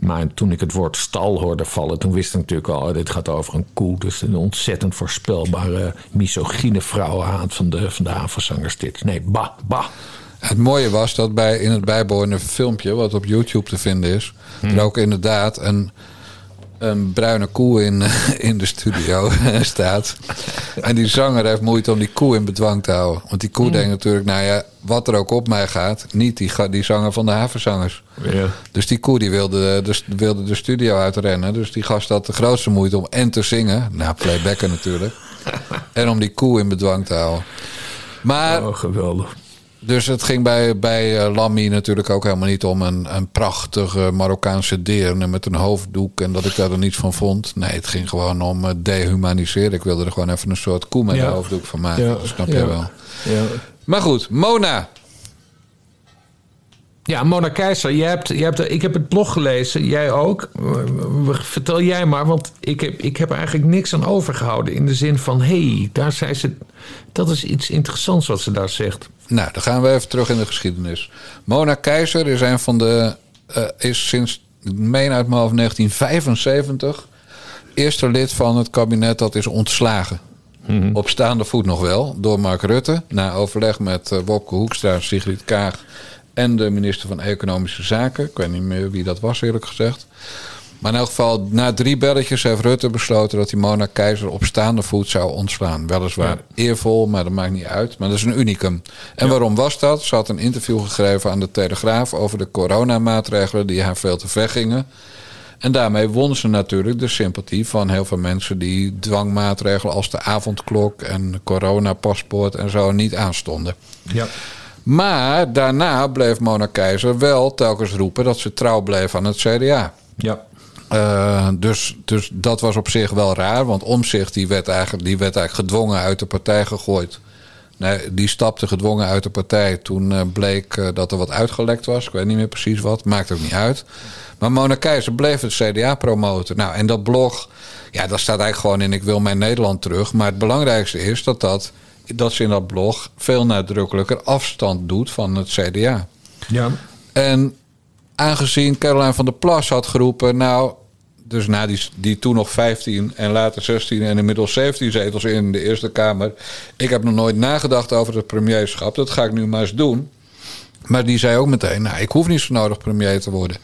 Maar toen ik het woord stal hoorde vallen... toen wist ik natuurlijk al, oh, dit gaat over een koe. Dus een ontzettend voorspelbare misogyne vrouwenhaat van de, van de havenzangers dit. Nee, bah, bah. Het mooie was dat bij in het bijbehorende filmpje, wat op YouTube te vinden is, er ook inderdaad een, een bruine koe in, in de studio staat. En die zanger heeft moeite om die koe in bedwang te houden. Want die koe denkt natuurlijk, nou ja, wat er ook op mij gaat, niet die, die zanger van de havenzangers. Ja. Dus die koe die wilde, de, wilde de studio uitrennen. Dus die gast had de grootste moeite om en te zingen. Nou, playbacken natuurlijk. en om die koe in bedwang te houden. Maar Oh, geweldig. Dus het ging bij, bij eh, Lammy natuurlijk ook helemaal niet om een, een prachtige Marokkaanse deerne met een hoofddoek en dat ik daar er niets van vond. Nee, het ging gewoon om eh, dehumaniseren. Ik wilde er gewoon even een soort koe met Ja. een hoofddoek van maken. Ja, Dat snap ja. je wel. Ja. Maar goed, Mona. Ja, Mona Keizer, jij hebt, jij hebt, ik heb het blog gelezen, jij ook. Vertel jij maar, want ik heb, ik heb er eigenlijk niks aan overgehouden. In de zin van, hé, hey, daar zei ze... Dat is iets interessants wat ze daar zegt. Nou, dan gaan we even terug in de geschiedenis. Mona Keizer is een van de. eh, is sinds, ik meen uit mijn hoofd 1975. eerste lid van het kabinet dat is ontslagen. Op staande voet nog wel, door Mark Rutte. Na overleg met Wopke Hoekstra, Sigrid Kaag en de minister van Economische Zaken. Ik weet niet meer wie dat was, eerlijk gezegd. Maar in elk geval, na drie belletjes heeft Rutte besloten dat hij Mona Keizer op staande voet zou ontslaan. Weliswaar Ja. eervol, maar dat maakt niet uit. Maar dat is een unicum. En waarom was dat? Ze had een interview gegeven aan de Telegraaf over de coronamaatregelen die haar veel te ver gingen. En daarmee won ze natuurlijk de sympathie van heel veel mensen die dwangmaatregelen als de avondklok en coronapaspoort en zo niet aanstonden. Ja. Maar daarna bleef Mona Keizer wel telkens roepen dat ze trouw bleef aan het CDA. Ja. Eh, dus, dus dat was op zich wel raar. Want Omzicht die werd, eigenlijk, die werd eigenlijk gedwongen uit de partij gegooid. Nee, die stapte gedwongen uit de partij. Toen eh, bleek eh, dat er wat uitgelekt was. Ik weet niet meer precies wat. Maakt ook niet uit. Maar Mona Keizer bleef het CDA promoten. Nou, en dat blog, ja, dat staat eigenlijk gewoon in Ik wil mijn Nederland terug. Maar het belangrijkste is dat, dat, dat ze in dat blog veel nadrukkelijker afstand doet van het CDA. Ja. En aangezien Caroline van der Plas had geroepen, nou, dus na die, die toen nog 15 en later 16 en inmiddels 17 zetels in de Eerste Kamer. Ik heb nog nooit nagedacht over het premierschap. Dat ga ik nu maar eens doen. Maar die zei ook meteen, nou, ik hoef niet zo nodig premier te worden.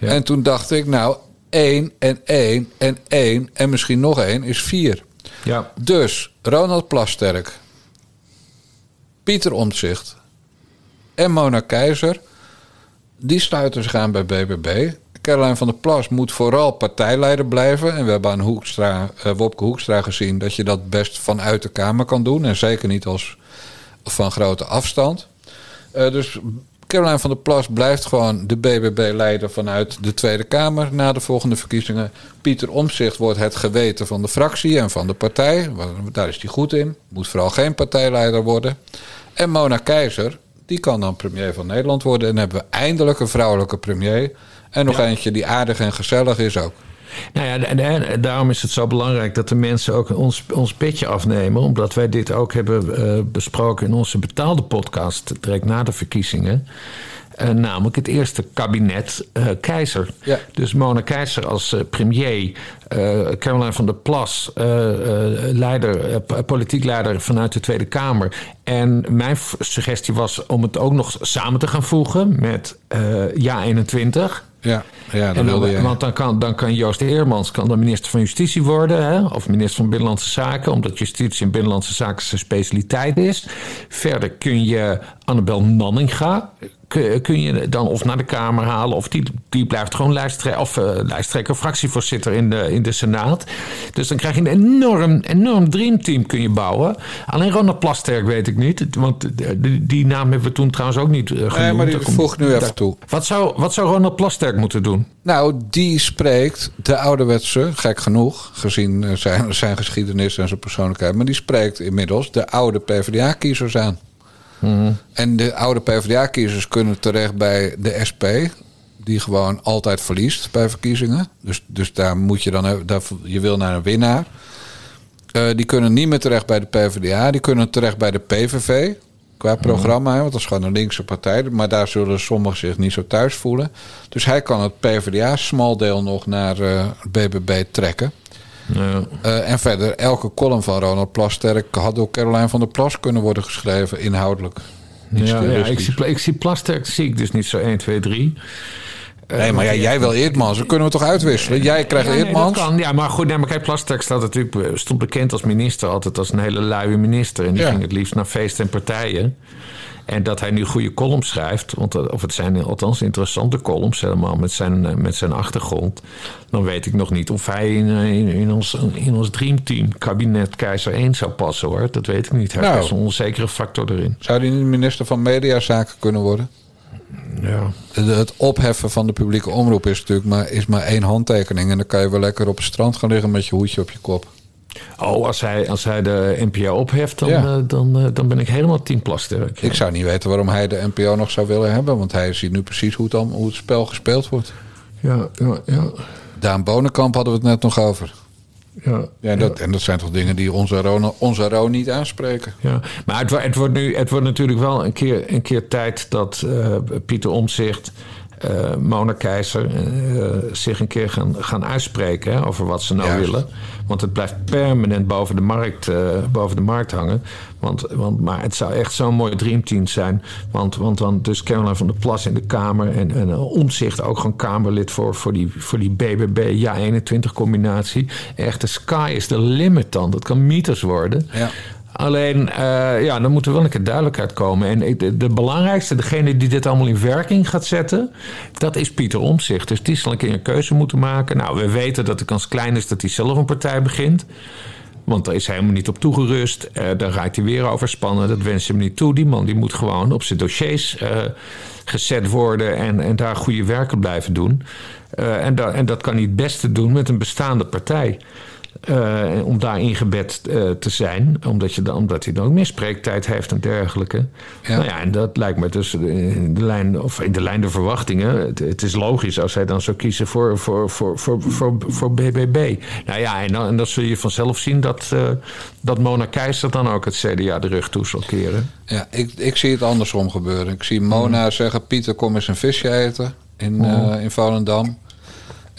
Ja. En toen dacht ik, nou, één en één en één en misschien nog één is vier. Ja. Dus Ronald Plasterk, Pieter Omtzigt en Mona Keizer... die sluiten zich aan bij BBB. Caroline van der Plas moet vooral partijleider blijven. En we hebben aan Hoekstra, eh, Wopke Hoekstra gezien... dat je dat best vanuit de Kamer kan doen. En zeker niet als van grote afstand. Eh, dus Caroline van der Plas blijft gewoon de BBB-leider vanuit de Tweede Kamer na de volgende verkiezingen. Pieter Omtzigt wordt het geweten van de fractie en van de partij. Daar is hij goed in. Moet vooral geen partijleider worden. En Mona Keizer, die kan dan premier van Nederland worden. En dan hebben we eindelijk een vrouwelijke premier. En nog eentje die aardig en gezellig is ook. Nou ja, en, en daarom is het zo belangrijk dat de mensen ook ons, ons petje afnemen. Omdat wij dit ook hebben eh, besproken in onze betaalde podcast direct na de verkiezingen. Eh, namelijk het eerste kabinet eh, Keizer. Ja. Dus Mona Keizer als eh, premier, Caroline van der Plas, leider, politiek leider vanuit de Tweede Kamer. En mijn suggestie was om het ook nog samen te gaan voegen met Ja 21. Ja, ja dan, wilde je. Want dan kan, dan kan Joost Eermans kan dan minister van Justitie worden, hè? of minister van Binnenlandse Zaken, omdat justitie en Binnenlandse Zaken zijn specialiteit is. Verder kun je Annabel Nanninga, kun, je dan of naar de Kamer halen... of die, die blijft gewoon lijsttrekker, of, uh, lijsttrekker, fractievoorzitter in de, in de Senaat. Dus dan krijg je een enorm, enorm dreamteam kun je bouwen. Alleen Ronald Plasterk weet ik niet. Want die, die naam hebben we toen trouwens ook niet uh, genoemd. Nee, maar die voeg nu even toe. Wat zou, wat zou Ronald Plasterk moeten doen? Nou, die spreekt de ouderwetse, gek genoeg... gezien zijn, zijn geschiedenis en zijn persoonlijkheid... maar die spreekt inmiddels de oude PvdA-kiezers aan. Mm. En de oude PvdA-kiezers kunnen terecht bij de SP, die gewoon altijd verliest bij verkiezingen. Dus, dus daar moet je dan, daar, je wil naar een winnaar. Uh, die kunnen niet meer terecht bij de PvdA, die kunnen terecht bij de PVV. Qua programma, want dat is gewoon een linkse partij. Maar daar zullen sommigen zich niet zo thuis voelen. Dus hij kan het PvdA-smaldeel nog naar uh, BBB trekken. Ja. Uh, en verder, elke column van Ronald Plasterk had door Caroline van der Plas kunnen worden geschreven, inhoudelijk. Ja, ja, ik, zie, ik zie Plasterk zie ik dus niet zo 1, 2, 3. Nee, maar ja, jij wil Eerdmans. Dan kunnen we toch uitwisselen? Jij krijgt ja, Eerdmans. Nee, kan. Ja, maar goed, nee, maar kijk, Plasterk staat natuurlijk, stond bekend als minister altijd als een hele luie minister. En die ja. ging het liefst naar feesten en partijen. En dat hij nu goede columns schrijft, want, of het zijn althans interessante columns helemaal met zijn, met zijn achtergrond. Dan weet ik nog niet of hij in, in, in ons, in ons dreamteam, kabinet Keizer 1 zou passen hoor. Dat weet ik niet. Hij nou, is een onzekere factor erin. Zou hij niet minister van Mediazaken kunnen worden? Ja. Het opheffen van de publieke omroep is natuurlijk maar, is maar één handtekening. En dan kan je wel lekker op het strand gaan liggen met je hoedje op je kop. Oh, als hij, als hij de NPO opheft, dan, ja. uh, dan, uh, dan ben ik helemaal tien plasterk. Ja. Ik zou niet weten waarom hij de NPO nog zou willen hebben. Want hij ziet nu precies hoe het, dan, hoe het spel gespeeld wordt. Ja, ja, ja. Daan Bonenkamp hadden we het net nog over. Ja, ja, dat, en dat zijn toch dingen die onze Ro, onze Ro niet aanspreken. Ja, maar het, het, wordt nu, het wordt natuurlijk wel een keer, een keer tijd dat uh, Pieter Omtzigt uh, Mona Keizer uh, zich een keer gaan, gaan uitspreken hè, over wat ze nou Juist. willen. Want het blijft permanent boven de markt, uh, boven de markt hangen. Want, want, maar het zou echt zo'n mooi dreamteam zijn. Want, want dan dus Caroline van der Plas in de Kamer... en, en omzicht ook gewoon Kamerlid voor, voor, die, voor die BBB ja 21 combinatie. Echt, de sky is the limit dan. Dat kan meters worden. Ja. Alleen, uh, ja, dan moet er wel een keer duidelijkheid komen. En de, de, belangrijkste, degene die dit allemaal in werking gaat zetten, dat is Pieter Omtzigt. Dus die zal een keer een keuze moeten maken. Nou, we weten dat de kans klein is dat hij zelf een partij begint. Want daar is hij helemaal niet op toegerust. Uh, daar raakt hij weer overspannen. Dat wens hem niet toe. Die man die moet gewoon op zijn dossiers uh, gezet worden en, en daar goede werken blijven doen. En, en dat kan hij het beste doen met een bestaande partij. Uh, om daar ingebed uh, te zijn. Omdat, je dan, omdat hij dan ook meer spreektijd heeft en dergelijke. Ja. Nou ja, en dat lijkt me dus in de lijn, of in de lijn der verwachtingen. Het, het is logisch als hij dan zou kiezen voor, voor, voor, voor, voor, voor BBB. Nou ja, en dan, en dan zul je vanzelf zien dat, uh, dat Mona Keizer dan ook het CDA de rug toe zal keren. Ja, ik, ik zie het andersom gebeuren. Ik zie Mona mm. zeggen: Pieter, kom eens een visje eten in, mm. in Volendam.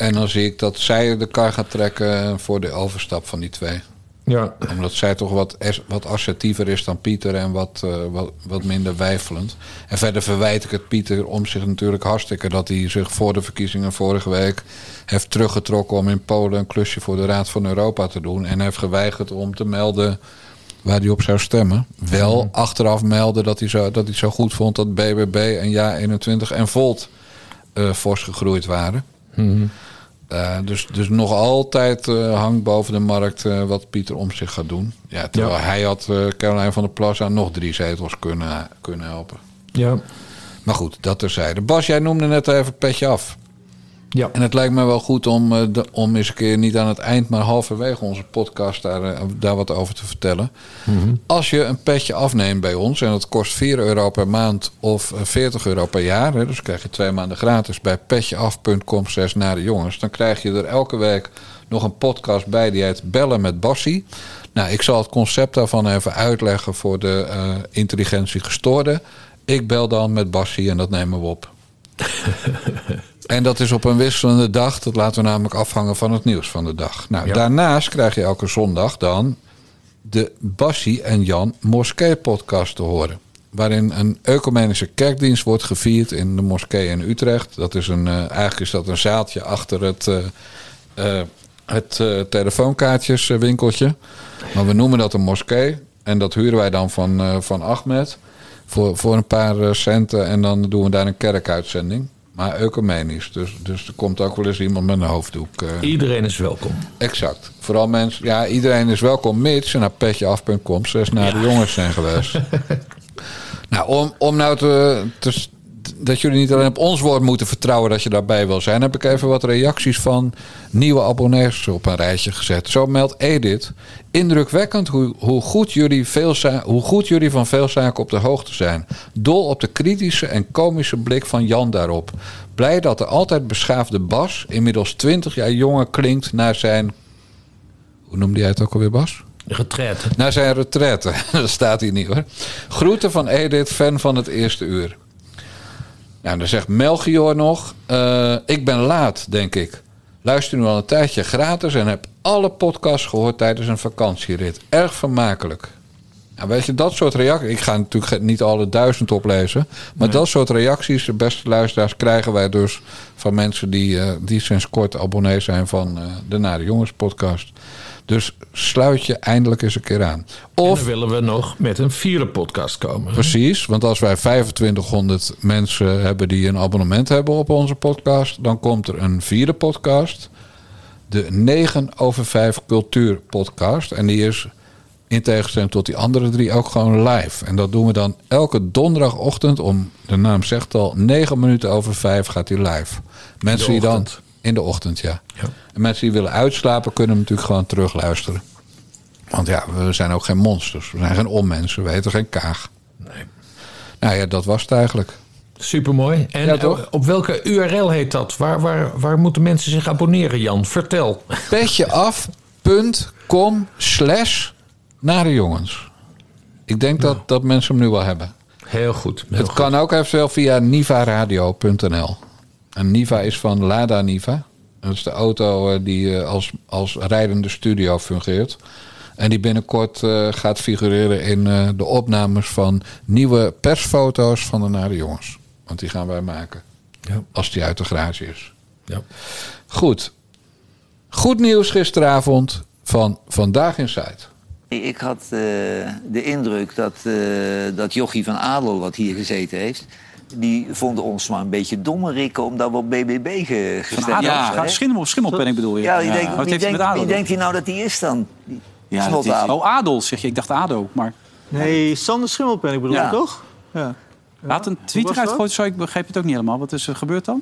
En dan zie ik dat zij de kar gaat trekken voor de overstap van die twee. Ja. Omdat zij toch wat, wat assertiever is dan Pieter en wat, uh, wat, wat minder wijfelend. En verder verwijt ik het Pieter om zich natuurlijk hartstikke dat hij zich voor de verkiezingen vorige week heeft teruggetrokken om in Polen een klusje voor de Raad van Europa te doen. En heeft geweigerd om te melden waar hij op zou stemmen. Wel achteraf melden dat hij zo, dat hij zo goed vond dat BBB en Ja21 en Volt uh, fors gegroeid waren. Mm uh, dus, dus nog altijd uh, hangt boven de markt uh, wat Pieter om zich gaat doen. Ja, terwijl ja. hij had Caroline van der Plas aan nog drie zetels kunnen, kunnen helpen. Ja. Maar goed, dat terzijde. Bas, jij noemde net even petje af. Ja. En het lijkt me wel goed om, uh, de, om eens een keer niet aan het eind, maar halverwege onze podcast daar, uh, daar wat over te vertellen. Mm -hmm. Als je een petje afneemt bij ons en dat kost 4 euro per maand of 40 euro per jaar, hè, dus krijg je twee maanden gratis bij petjeaf.com naar de jongens, dan krijg je er elke week nog een podcast bij die heet Bellen met Bassie. Nou, ik zal het concept daarvan even uitleggen voor de uh, intelligentie gestoorde. Ik bel dan met Bassie en dat nemen we op. En dat is op een wisselende dag. Dat laten we namelijk afhangen van het nieuws van de dag. Nou, ja. daarnaast krijg je elke zondag dan de Bassie en Jan Moskee podcast te horen. Waarin een ecumenische kerkdienst wordt gevierd in de moskee in Utrecht. Dat is een, uh, eigenlijk is dat een zaaltje achter het, uh, uh, het telefoonkaartjeswinkeltje. Maar we noemen dat een moskee. En dat huren wij dan van, van Ahmed Voor, voor een paar eh, centen en dan doen we daar een kerkuitzending. Maar ecumenisch. Dus, dus er komt ook wel eens iemand met een hoofddoek. eh, Iedereen is welkom. Exact. Vooral mensen, ja, iedereen is welkom, mits ze naar petjeaf.com zes naar de jongens zijn geweest. nou, om, om nou te, te- dat jullie niet alleen op ons woord moeten vertrouwen dat je daarbij wil zijn, heb ik even wat reacties van nieuwe abonnees op een rijtje gezet. Zo meldt Edith. Indrukwekkend hoe, hoe, goed jullie veel, hoe goed jullie van veel zaken op de hoogte zijn. Dol op de kritische en komische blik van Jan daarop. Blij dat de altijd beschaafde Bas, inmiddels 20 jaar jonger, klinkt naar zijn hoe noemde jij het ook alweer, Bas? Retraite. Naar zijn retraite. Dat staat hier niet hoor. Groeten van Edith, fan van het eerste uur. Nou, dan zegt Melchior nog. eh, ik ben laat, denk ik. Luister nu al een tijdje gratis en heb alle podcasts gehoord tijdens een vakantierit. Erg vermakelijk. Nou, weet je, dat soort reacties. Ik ga natuurlijk niet alle duizend oplezen. Maar dat soort reacties, de beste luisteraars, krijgen wij dus van mensen die, eh, die sinds kort abonnee zijn van eh, de Nare Jongens podcast. Dus sluit je eindelijk eens een keer aan. Of dan willen we nog met een vierde podcast komen. Precies, want als wij 2500 mensen hebben die een abonnement hebben op onze podcast, dan komt er een vierde podcast, de 9 over 5 Cultuur Podcast. En die is in tegenstelling tot die andere drie ook gewoon live. En dat doen we dan elke donderdagochtend om, de naam zegt al, 9 minuten over 5 gaat die live. Mensen die dan. In de ochtend, ja. Ja. En mensen die willen uitslapen kunnen hem natuurlijk gewoon terugluisteren. Want ja, we zijn ook geen monsters. We zijn geen onmensen. We heten geen kaag. Nee. Nou ja, dat was het eigenlijk. Supermooi. En Ja, op welke URL heet dat? Waar, waar, waar moeten mensen zich abonneren, Jan? Vertel. Petjeaf.com slash nare jongens. Ik denk dat, dat mensen hem nu wel hebben. Heel goed. Heel het goed. kan ook eventueel via nivaradio.nl. En Niva is van Lada Niva. Dat is de auto eh, die eh, als, als rijdende studio fungeert. En die binnenkort eh, gaat figureren in eh, de opnames van nieuwe persfoto's van de Nare Jongens. Want die gaan wij maken. Ja. Als die uit de garage is. Ja. Goed. Goed nieuws gisteravond van Vandaag in Zuid. Ik had eh, de indruk dat, eh, dat Jochie van Adel, wat hier gezeten heeft... die vonden ons maar een beetje dommerikken omdat we op BBB ge, gestemd hadden, ja, hè? schimmel, schimmelpenning bedoel je? Ja, wie denkt, Wat wie, denkt, met Adel wie denkt hij nou dat hij is dan? Die Ja, dat is, oh, Adel zeg je. Ik dacht Ado. Maar Nee, Sander Schimmelpenning bedoel Ja. je toch? Ja. laat een tweet eruit gooien. Zo, ik begrijp het ook niet helemaal. Wat is er gebeurd dan?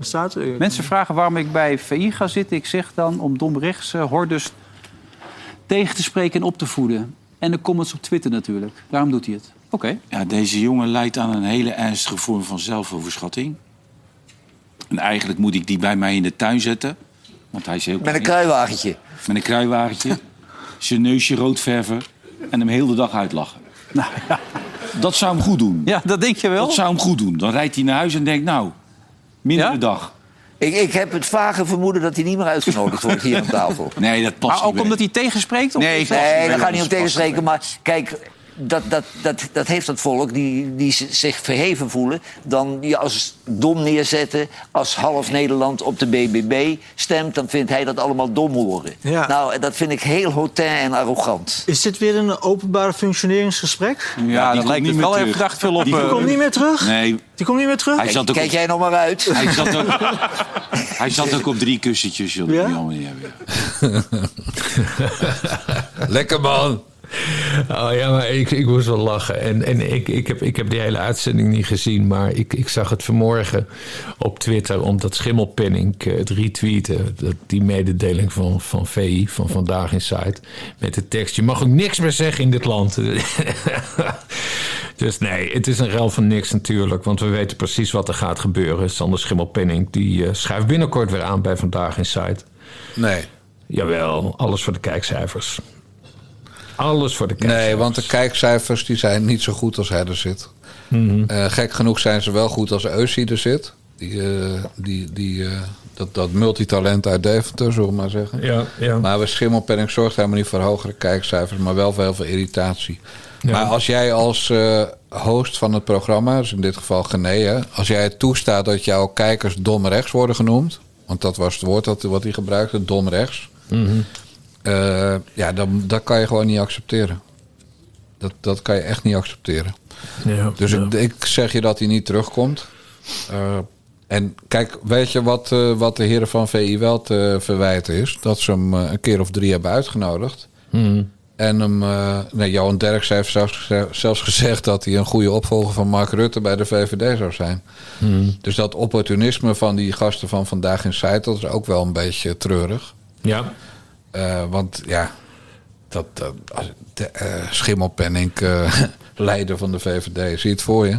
Staat er? Mensen vragen waarom ik bij VI ga zitten. Ik zeg dan om domrechtse hordes tegen te spreken en op te voeden. En de comments op Twitter natuurlijk. Daarom doet hij het. Oké. Ja, deze jongen leidt aan een hele ernstige vorm van zelfoverschatting. En eigenlijk moet ik die bij mij in de tuin zetten. Want hij is heel Met een klein. kruiwagentje. Met een kruiwagentje. zijn neusje rood verven. En hem heel de dag uitlachen. Nou, ja. Dat zou hem goed doen. ja, dat denk je wel. Dat zou hem goed doen. Dan rijdt hij naar huis en denkt, nou, minder Ja? dag. Ik, ik heb het vage vermoeden dat hij niet meer uitgenodigd wordt hier aan tafel. Nee, dat past Maar ook niet omdat bij- hij tegenspreekt? Of Nee, dat- dat- Nee, daar gaat niet dat om tegenspreken. Maar kijk, dat, dat, dat, dat heeft dat volk die, die zich verheven voelen. Dan je als dom neerzetten. Als half Nederland op de BBB stemt. Dan vindt hij dat allemaal dom horen. Ja. Nou, en dat vind ik heel hotain en arrogant. Is dit weer een openbare functioneringsgesprek? Ja, die dat komt lijkt niet het meer wel veel op. Die Die eh, komt niet meer terug? Nee, Die komt niet meer terug? hij zat ook Kijk op, jij nog maar uit. hij zat ook, hij zat ook op drie kussentjes. Joh, Ja? Die allemaal niet hebben. Lekker man. Oh ja, maar ik, ik moest wel lachen. En, en ik, ik, heb, ik heb die hele uitzending niet gezien, maar ik, ik zag het vanmorgen op Twitter, omdat Schimmelpenning eh, het retweeten, dat, die mededeling van, van VI, van Vandaag in Site, met de tekst: Je mag ook niks meer zeggen in dit land. dus nee, het is een rel van niks natuurlijk, want we weten precies wat er gaat gebeuren. Sander Schimmelpenning, die eh, schuift binnenkort weer aan bij Vandaag in Site. Nee. Jawel, alles voor de kijkcijfers. Alles voor de kijkcijfers. Nee, want de kijkcijfers die zijn niet zo goed als hij er zit. Mhm. Eh, gek genoeg zijn ze wel goed als Eusie er zit. Die, eh, die, die, eh, dat, dat multitalent uit Deventer, zullen we maar zeggen. Ja, ja. Maar we Schimmelpenning zorgt helemaal niet voor hogere kijkcijfers, maar wel voor heel veel irritatie. Ja. Maar als jij als host van het programma, dus in dit geval Gené, hè, als jij het toestaat dat jouw kijkers dom rechts worden genoemd, want dat was het woord dat, wat hij gebruikte, dom rechts, Mhm. Eh, ja, dan, dat kan je gewoon niet accepteren. Dat, dat kan je echt niet accepteren. Ja, Dus ja. ik, ik zeg je dat hij niet terugkomt. Eh, en kijk, weet je wat, eh, wat de heren van VI wel te verwijten is? Dat ze hem een keer of drie hebben uitgenodigd. Hmm. En hem, nee, Johan Derks heeft zelfs, zelfs gezegd dat hij een goede opvolger van Mark Rutte bij de VVD zou zijn. Hmm. Dus dat opportunisme van die gasten van vandaag in Site, dat is ook wel een beetje treurig. Ja. Eh, want ja, dat, dat de, eh, Schimmelpenninck, eh, leider van de VVD, zie je het voor je?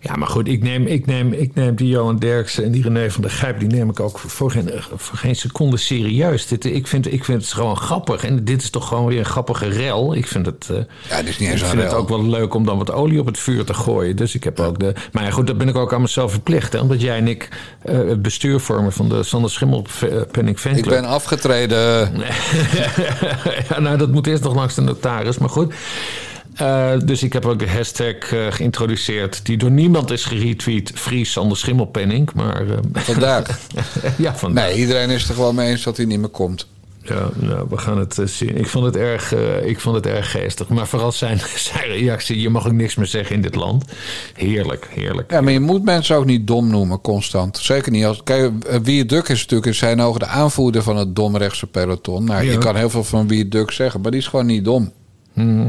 Ja, maar goed, ik neem, ik neem, ik neem die Johan Derksen en die René van der Gijp... die neem ik ook voor geen, voor geen seconde serieus. Dit, ik, vind, ik vind het gewoon grappig. En dit is toch gewoon weer een grappige rel. Ik vind het, eh, Ja, dit is niet ik eens een vind het ook wel leuk om dan wat olie op het vuur te gooien. Dus ik heb ook de... Maar ja, goed, dat ben ik ook aan mezelf verplicht. Hè, omdat jij en ik eh, het bestuur vormen van de Sander Schimmelpenning Ik Fanclub. ben afgetreden. ja, nou, dat moet eerst nog langs de notaris, maar goed. Eh, dus ik heb ook de hashtag eh, geïntroduceerd... die door niemand is geretweet. Fries Sander Schimmelpenning. Maar eh, Vandaag. ja, vandaag. Nee, iedereen is er gewoon mee eens dat hij niet meer komt. Ja, nou, we gaan het zien. Ik vond het, erg, ik vond het erg geestig. Maar vooral zijn, zijn reactie... je mag ook niks meer zeggen in dit land. Heerlijk, heerlijk. Ja, maar je moet mensen ook niet dom noemen, constant. Zeker niet als... Kijk, eh, Wie Duk is natuurlijk in zijn ogen de aanvoerder van het domrechtse peloton. Nou, Ja. je kan heel veel van Wie Duk zeggen, maar die is gewoon niet dom. Mhm.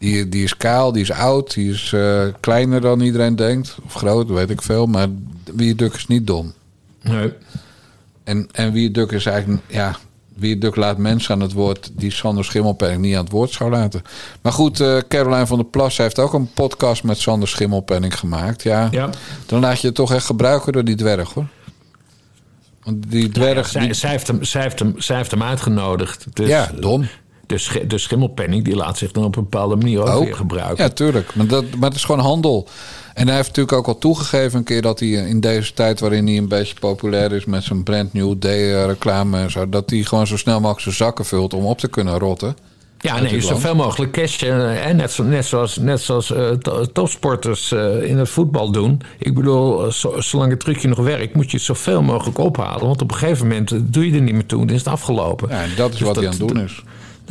Die, die is kaal, die is oud, die is eh, kleiner dan iedereen denkt. Of groot, weet ik veel. Maar Wie Duk is niet dom. Nee. En, en Wie Duk is eigenlijk... Ja, Wie Duk laat mensen aan het woord... die Sander Schimmelpenning niet aan het woord zou laten. Maar goed, eh Caroline van der Plas heeft ook een podcast... met Sander Schimmelpenning gemaakt. Ja, Ja. dan laat je het toch echt gebruiken door die dwerg, hoor. Want die dwerg... Zij, die- zij, heeft hem, zij, heeft hem, zij heeft hem uitgenodigd. Dus, ja, dom. De, sch- de schimmelpenning die laat zich dan op een bepaalde manier ook, weer gebruiken. Ja, tuurlijk. Maar, dat, maar het is gewoon handel. En hij heeft natuurlijk ook al toegegeven een keer dat hij in deze tijd waarin hij een beetje populair is met zijn brand new day reclame en zo, dat hij gewoon zo snel mogelijk zijn zakken vult om op te kunnen rotten. Ja, nee, zoveel mogelijk cash. eh, En net, zo, net zoals, net zoals eh, to- topsporters eh, in het voetbal doen. Ik bedoel, eh, zo- zolang het trucje nog werkt, moet je het zoveel mogelijk ophalen. Want op een gegeven moment eh, doe je er niet meer toe, dan is het afgelopen. Ja, en dat is Dus wat hij aan het doen is.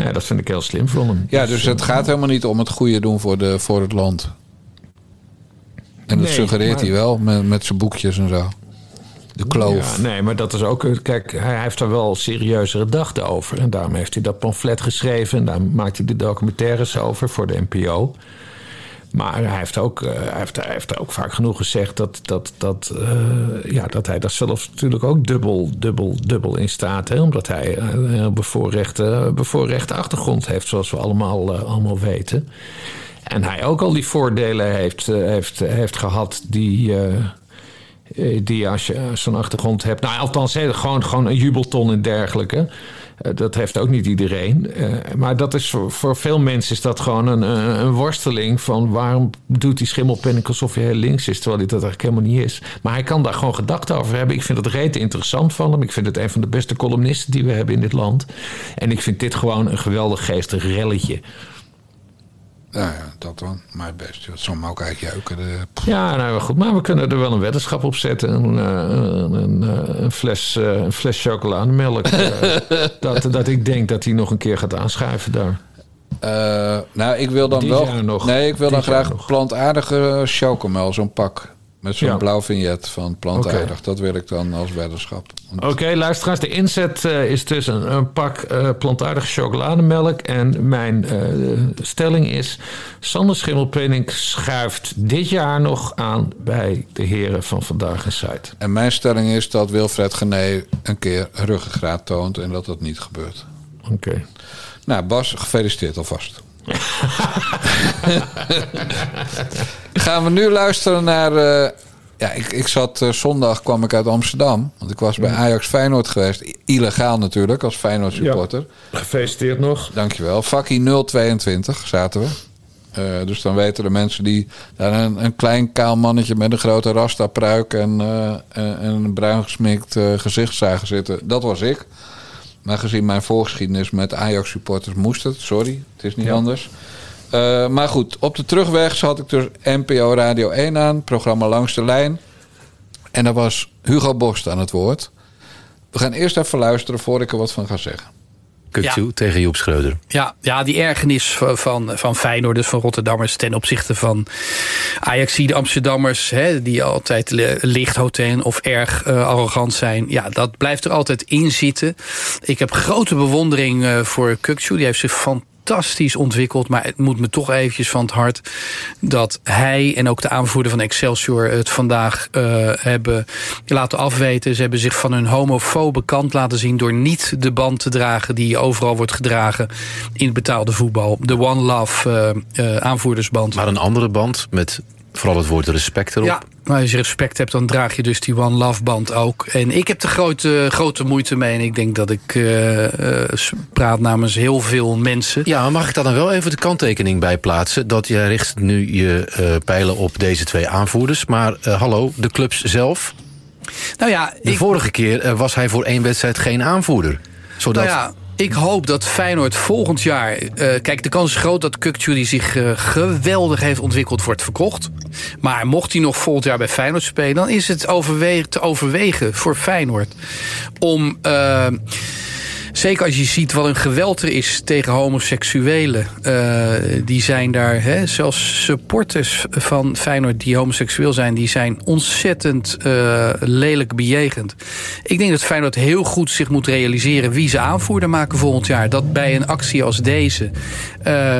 Ja, dat vind ik heel slim van hem. Ja, dus het gaat helemaal niet om het goede doen voor, de, voor het land. En dat Nee, suggereert maar- hij wel met, met zijn boekjes en zo. De kloof. Ja, nee, maar dat is ook. Kijk, hij heeft er wel serieuzere gedachten over. En daarom heeft hij dat pamflet geschreven. En daar maakt hij de documentaires over voor de NPO. Maar hij heeft ook, eh, hij heeft, hij heeft ook vaak genoeg gezegd dat, dat, dat, eh, ja, dat hij daar zelf natuurlijk ook dubbel, dubbel, dubbel in staat. Hè? Omdat hij eh, een bevoorrechte, bevoorrechte achtergrond heeft, zoals we allemaal, allemaal weten. En hij ook al die voordelen heeft, heeft, heeft gehad die. die als je zo'n achtergrond hebt. Nou, althans, gewoon, gewoon een jubelton en dergelijke. Eh, dat heeft ook niet iedereen. Eh, maar dat is voor, veel mensen is dat gewoon een, een, een worsteling van waarom doet die schimmelpenning alsof hij heel links is, terwijl hij dat eigenlijk helemaal niet is. Maar hij kan daar gewoon gedachten over hebben. Ik vind het rete interessant van hem. Ik vind het een van de beste columnisten die we hebben in dit land. En ik vind dit gewoon een geweldig geestig relletje. Ja, ja, dat dan. Maar best. Het zal me ook eigenlijk jeuken. De, Ja, nou goed, maar we kunnen er wel een weddenschap op zetten. Een, eh, een, een, eh, fles, eh, een fles chocolademelk. dat, dat ik denk dat hij nog een keer gaat aanschuiven daar. Nou, ik wil dan wel. nog. Nee, ik wil dan graag plantaardige chocomel, zo'n pak. Met zo'n Ja. blauw vignet van plantaardig. Dat wil ik dan als weddenschap. Oké, luisteraars, de inzet eh, is dus een, een pak eh, plantaardige chocolademelk. En mijn eh, stelling is... Sander Schimmelpenning schuift dit jaar nog aan... bij de heren van Vandaag in Zuid. En mijn stelling is dat Wilfred Gené een keer ruggengraat toont en dat dat niet gebeurt. Oké. Nou, Bas, gefeliciteerd alvast. Gaan we nu luisteren naar. eh, ja, ik, ik zat eh, zondag kwam ik uit Amsterdam. Want ik was bij Ajax Feyenoord geweest. I- Illegaal natuurlijk, als Feyenoord supporter. Gefeliciteerd nog. Dankjewel. Fakkie 022 zaten we. Eh, dus dan weten de mensen die daar een, een klein kaal mannetje met een grote rasta pruik en, en en een bruin gesminkt eh, gezicht zagen zitten. Dat was ik. Maar gezien mijn voorgeschiedenis met Ajax supporters moest het. Sorry, het is niet Ja. anders. Eh, maar goed, op de terugweg zat ik dus NPO Radio 1 aan, programma Langs de Lijn. En daar was Hugo Borst aan het woord. We gaan eerst even luisteren voor ik er wat van ga zeggen. Kukcu tegen Joep Schreuder. Ja, ja, die ergernis van, van, van Feyenoorders, van Rotterdammers... ten opzichte van Ajax, de Amsterdammers... Hè, die altijd li- licht hotel of erg eh, arrogant zijn... ja, dat blijft er altijd in zitten. Ik heb grote bewondering eh, voor Kukcu. Die heeft zich fantastisch ontwikkeld. Maar het moet me toch eventjes van het hart... dat hij en ook de aanvoerder van Excelsior... het vandaag eh, hebben laten afweten. Ze hebben zich van hun homofobe kant laten zien... door niet de band te dragen die overal wordt gedragen... in het betaalde voetbal. De One Love eh, eh, aanvoerdersband. Maar een andere band met vooral het woord respect erop. Ja, maar als je respect hebt, dan draag je dus die One Love band ook. En ik heb er grote, grote moeite mee. En ik denk dat ik eh, eh, praat namens heel veel mensen. Ja, maar mag ik daar dan wel even de kanttekening bij plaatsen? Dat jij richt nu je eh, pijlen op deze twee aanvoerders. Maar hallo, de clubs zelf. Nou ja, De vorige keer was hij voor één wedstrijd geen aanvoerder. Zodat... Nou ja, ik hoop dat Feyenoord volgend jaar... eh, kijk, de kans is groot dat Kukcu, die zich eh, geweldig heeft ontwikkeld... wordt verkocht. Maar mocht hij nog volgend jaar bij Feyenoord spelen... dan is het te overwegen voor Feyenoord... om... eh, Zeker als je ziet wat een geweld er is tegen homoseksuelen. Eh, die zijn daar, hè, zelfs supporters van Feyenoord die homoseksueel zijn... die zijn ontzettend eh, lelijk bejegend. Ik denk dat Feyenoord heel goed zich moet realiseren... wie ze aanvoerder maken volgend jaar. Dat bij een actie als deze... eh,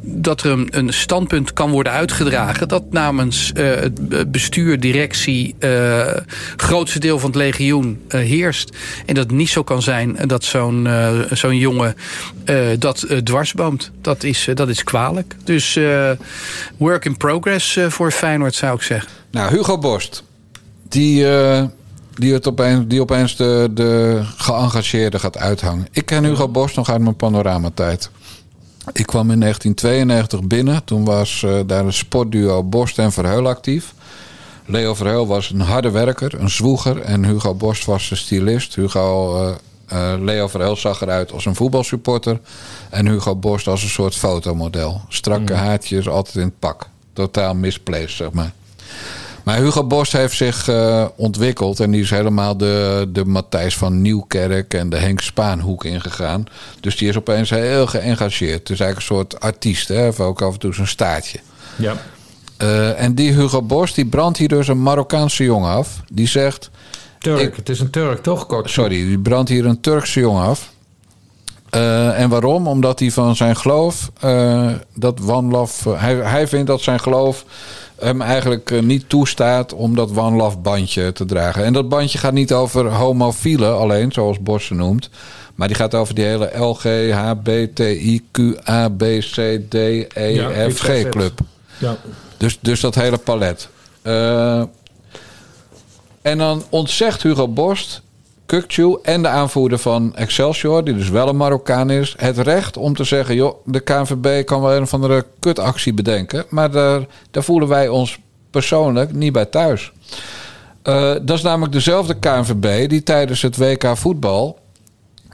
dat er een, een standpunt kan worden uitgedragen... dat namens het bestuur, directie... grootste deel van het legioen heerst. En dat het niet zo kan zijn dat zo'n eh, zo'n jongen eh, dat eh, dwarsboomt. Dat is, dat is kwalijk. Dus work in progress voor Feyenoord zou ik zeggen. Nou, Hugo Borst. Die, die, het opeens, die opeens de, de geëngageerde gaat uithangen. Ik ken Hugo Borst nog uit mijn panoramatijd. Ik kwam in 1992 binnen. Toen was daar een sportduo Borst en Verheul actief. Leo Verheul was een harde werker, een zwoeger. En Hugo Borst was de stylist. Hugo, eh, Leo Verheul zag eruit als een voetbalsupporter. En Hugo Borst als een soort fotomodel. Strakke haartjes, altijd in het pak. Totaal misplaced, zeg maar. Maar Hugo Borst heeft zich eh, ontwikkeld. En die is helemaal de, de Matthijs van Nieuwkerk en de Henk Spaanhoek ingegaan. Dus die is opeens heel geëngageerd. Het is eigenlijk een soort artiest. Hè? Heeft ook af en toe zijn staartje. Ja. Eh, en die Hugo Borst die brandt hier dus een Marokkaanse jongen af. Die zegt... Turk, het is een Turk, toch? Kort. Sorry, die brandt hier een Turkse jongen af. Eh, en waarom? Omdat hij van zijn geloof, eh, dat One Love, eh, hij, hij vindt dat zijn geloof hem eigenlijk niet toestaat om dat One Love bandje te dragen. En dat bandje gaat niet over homofielen alleen, zoals Bos ze noemt. Maar die gaat over die hele LG, HBTIQ, A, B, C, D, E, Ja, club. Ja. Dus, dus dat hele palet. Eh, en dan ontzegt Hugo Borst, Kukcu en de aanvoerder van Excelsior, die dus wel een Marokkaan is, het recht om te zeggen: joh, de KNVB kan wel een of andere kutactie bedenken, maar daar, daar voelen wij ons persoonlijk niet bij thuis. Eh, dat is namelijk dezelfde KNVB die tijdens het WK voetbal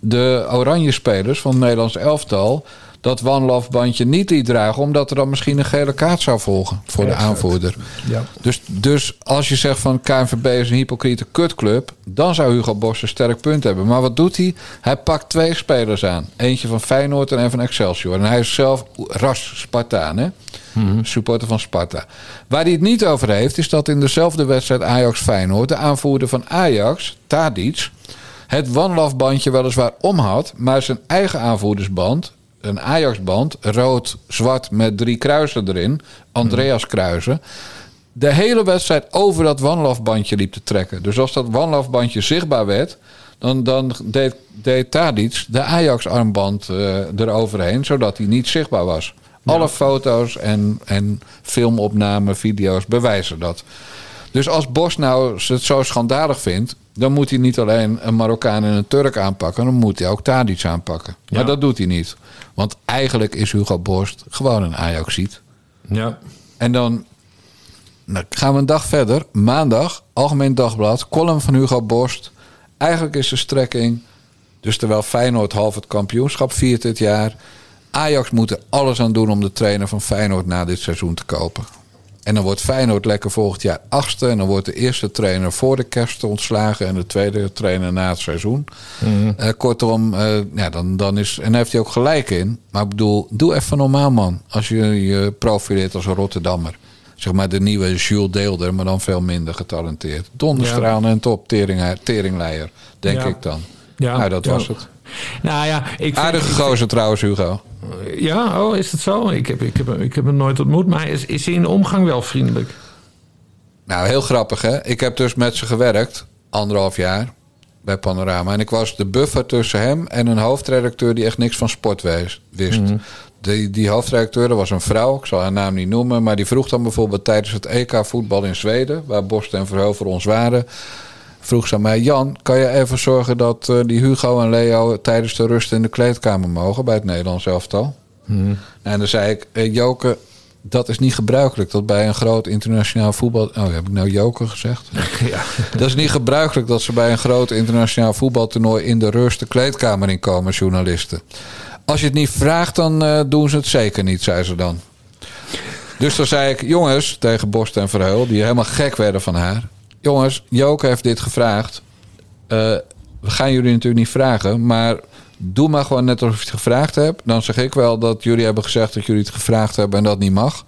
de oranje spelers van het Nederlands elftal dat One Love bandje niet liet dragen, omdat er dan misschien een gele kaart zou volgen voor de aanvoerder. Ja. Dus, dus als je zegt van KNVB is een hypocriete kutclub, dan zou Hugo Borst een sterk punt hebben. Maar wat doet hij? Hij pakt twee spelers aan. Eentje van Feyenoord en een van Excelsior. En hij is zelf ras Spartaan, hè? Supporter van Sparta. Waar hij het niet over heeft, is dat in dezelfde wedstrijd Ajax-Feyenoord... de aanvoerder van Ajax, Tadic, het One Love bandje weliswaar om had... maar zijn eigen aanvoerdersband, een Ajax-band... rood-zwart met drie kruisen erin, Andreas kruisen... de hele wedstrijd over dat One Love bandje liep te trekken. Dus als dat One Love bandje zichtbaar werd... dan, dan deed, deed Tadic de Ajax-armband eh, eroverheen... zodat hij niet zichtbaar was. Alle foto's en, en filmopnamen, video's bewijzen dat. Dus als Bos nou het zo schandalig vindt... dan moet hij niet alleen een Marokkaan en een Turk aanpakken... dan moet hij ook Tadic aanpakken. Maar Ja. dat doet hij niet. Want eigenlijk is Hugo Borst gewoon een Ajaxiet. Ja. En dan nou, gaan we een dag verder. Maandag, Algemeen Dagblad, column van Hugo Borst. Eigenlijk is de strekking... dus terwijl Feyenoord half het kampioenschap viert dit jaar... Ajax moet er alles aan doen om de trainer van Feyenoord na dit seizoen te kopen. En dan wordt Feyenoord lekker volgend jaar achtste. En dan wordt de eerste trainer voor de kerst ontslagen. En de tweede trainer na het seizoen. Mhm. Eh, kortom, eh, ja, dan, dan is. En daar heeft hij ook gelijk in. Maar ik bedoel, doe even normaal, man. Als je je profileert als een Rotterdammer. Zeg maar de nieuwe Jules Deelder, maar dan veel minder getalenteerd. Donderstralen en top, tering, teringleier, denk Ja. ik dan. Ja, nou, dat was het. Nou ja, ik vind- Aardige ik- trouwens, Hugo. Ja, oh, is het zo? Ik heb, ik, heb, ik heb hem nooit ontmoet, maar is, is hij in de omgang wel vriendelijk? Nou, heel grappig hè. Ik heb dus met ze gewerkt, anderhalf jaar, bij Panorama. En ik was de buffer tussen hem en een hoofdredacteur die echt niks van sport wist. Die, die hoofdredacteur, dat was een vrouw, ik zal haar naam niet noemen... maar die vroeg dan bijvoorbeeld tijdens het EK voetbal in Zweden... waar Borst en voor ons waren... vroeg ze aan mij... Jan, kan je even zorgen dat eh, die Hugo en Leo... tijdens de rust in de kleedkamer mogen bij het Nederlands elftal? En dan zei ik, eh, Joke, dat is niet gebruikelijk. Dat bij een groot internationaal voetbal... Oh, heb ik nou Joke gezegd? Ja. Dat is niet gebruikelijk dat ze bij een groot internationaal voetbaltoernooi... in de rust de kleedkamer in komen, journalisten. Als je het niet vraagt, dan eh, doen ze het zeker niet, zei ze dan. Dus dan zei ik, jongens, tegen Borst en Verheul... die helemaal gek werden van haar. Jongens, Joke heeft dit gevraagd. Eh, we gaan jullie natuurlijk niet vragen, maar doe maar gewoon net alsof je het gevraagd hebt. Dan zeg ik wel dat jullie hebben gezegd dat jullie het gevraagd hebben en dat niet mag.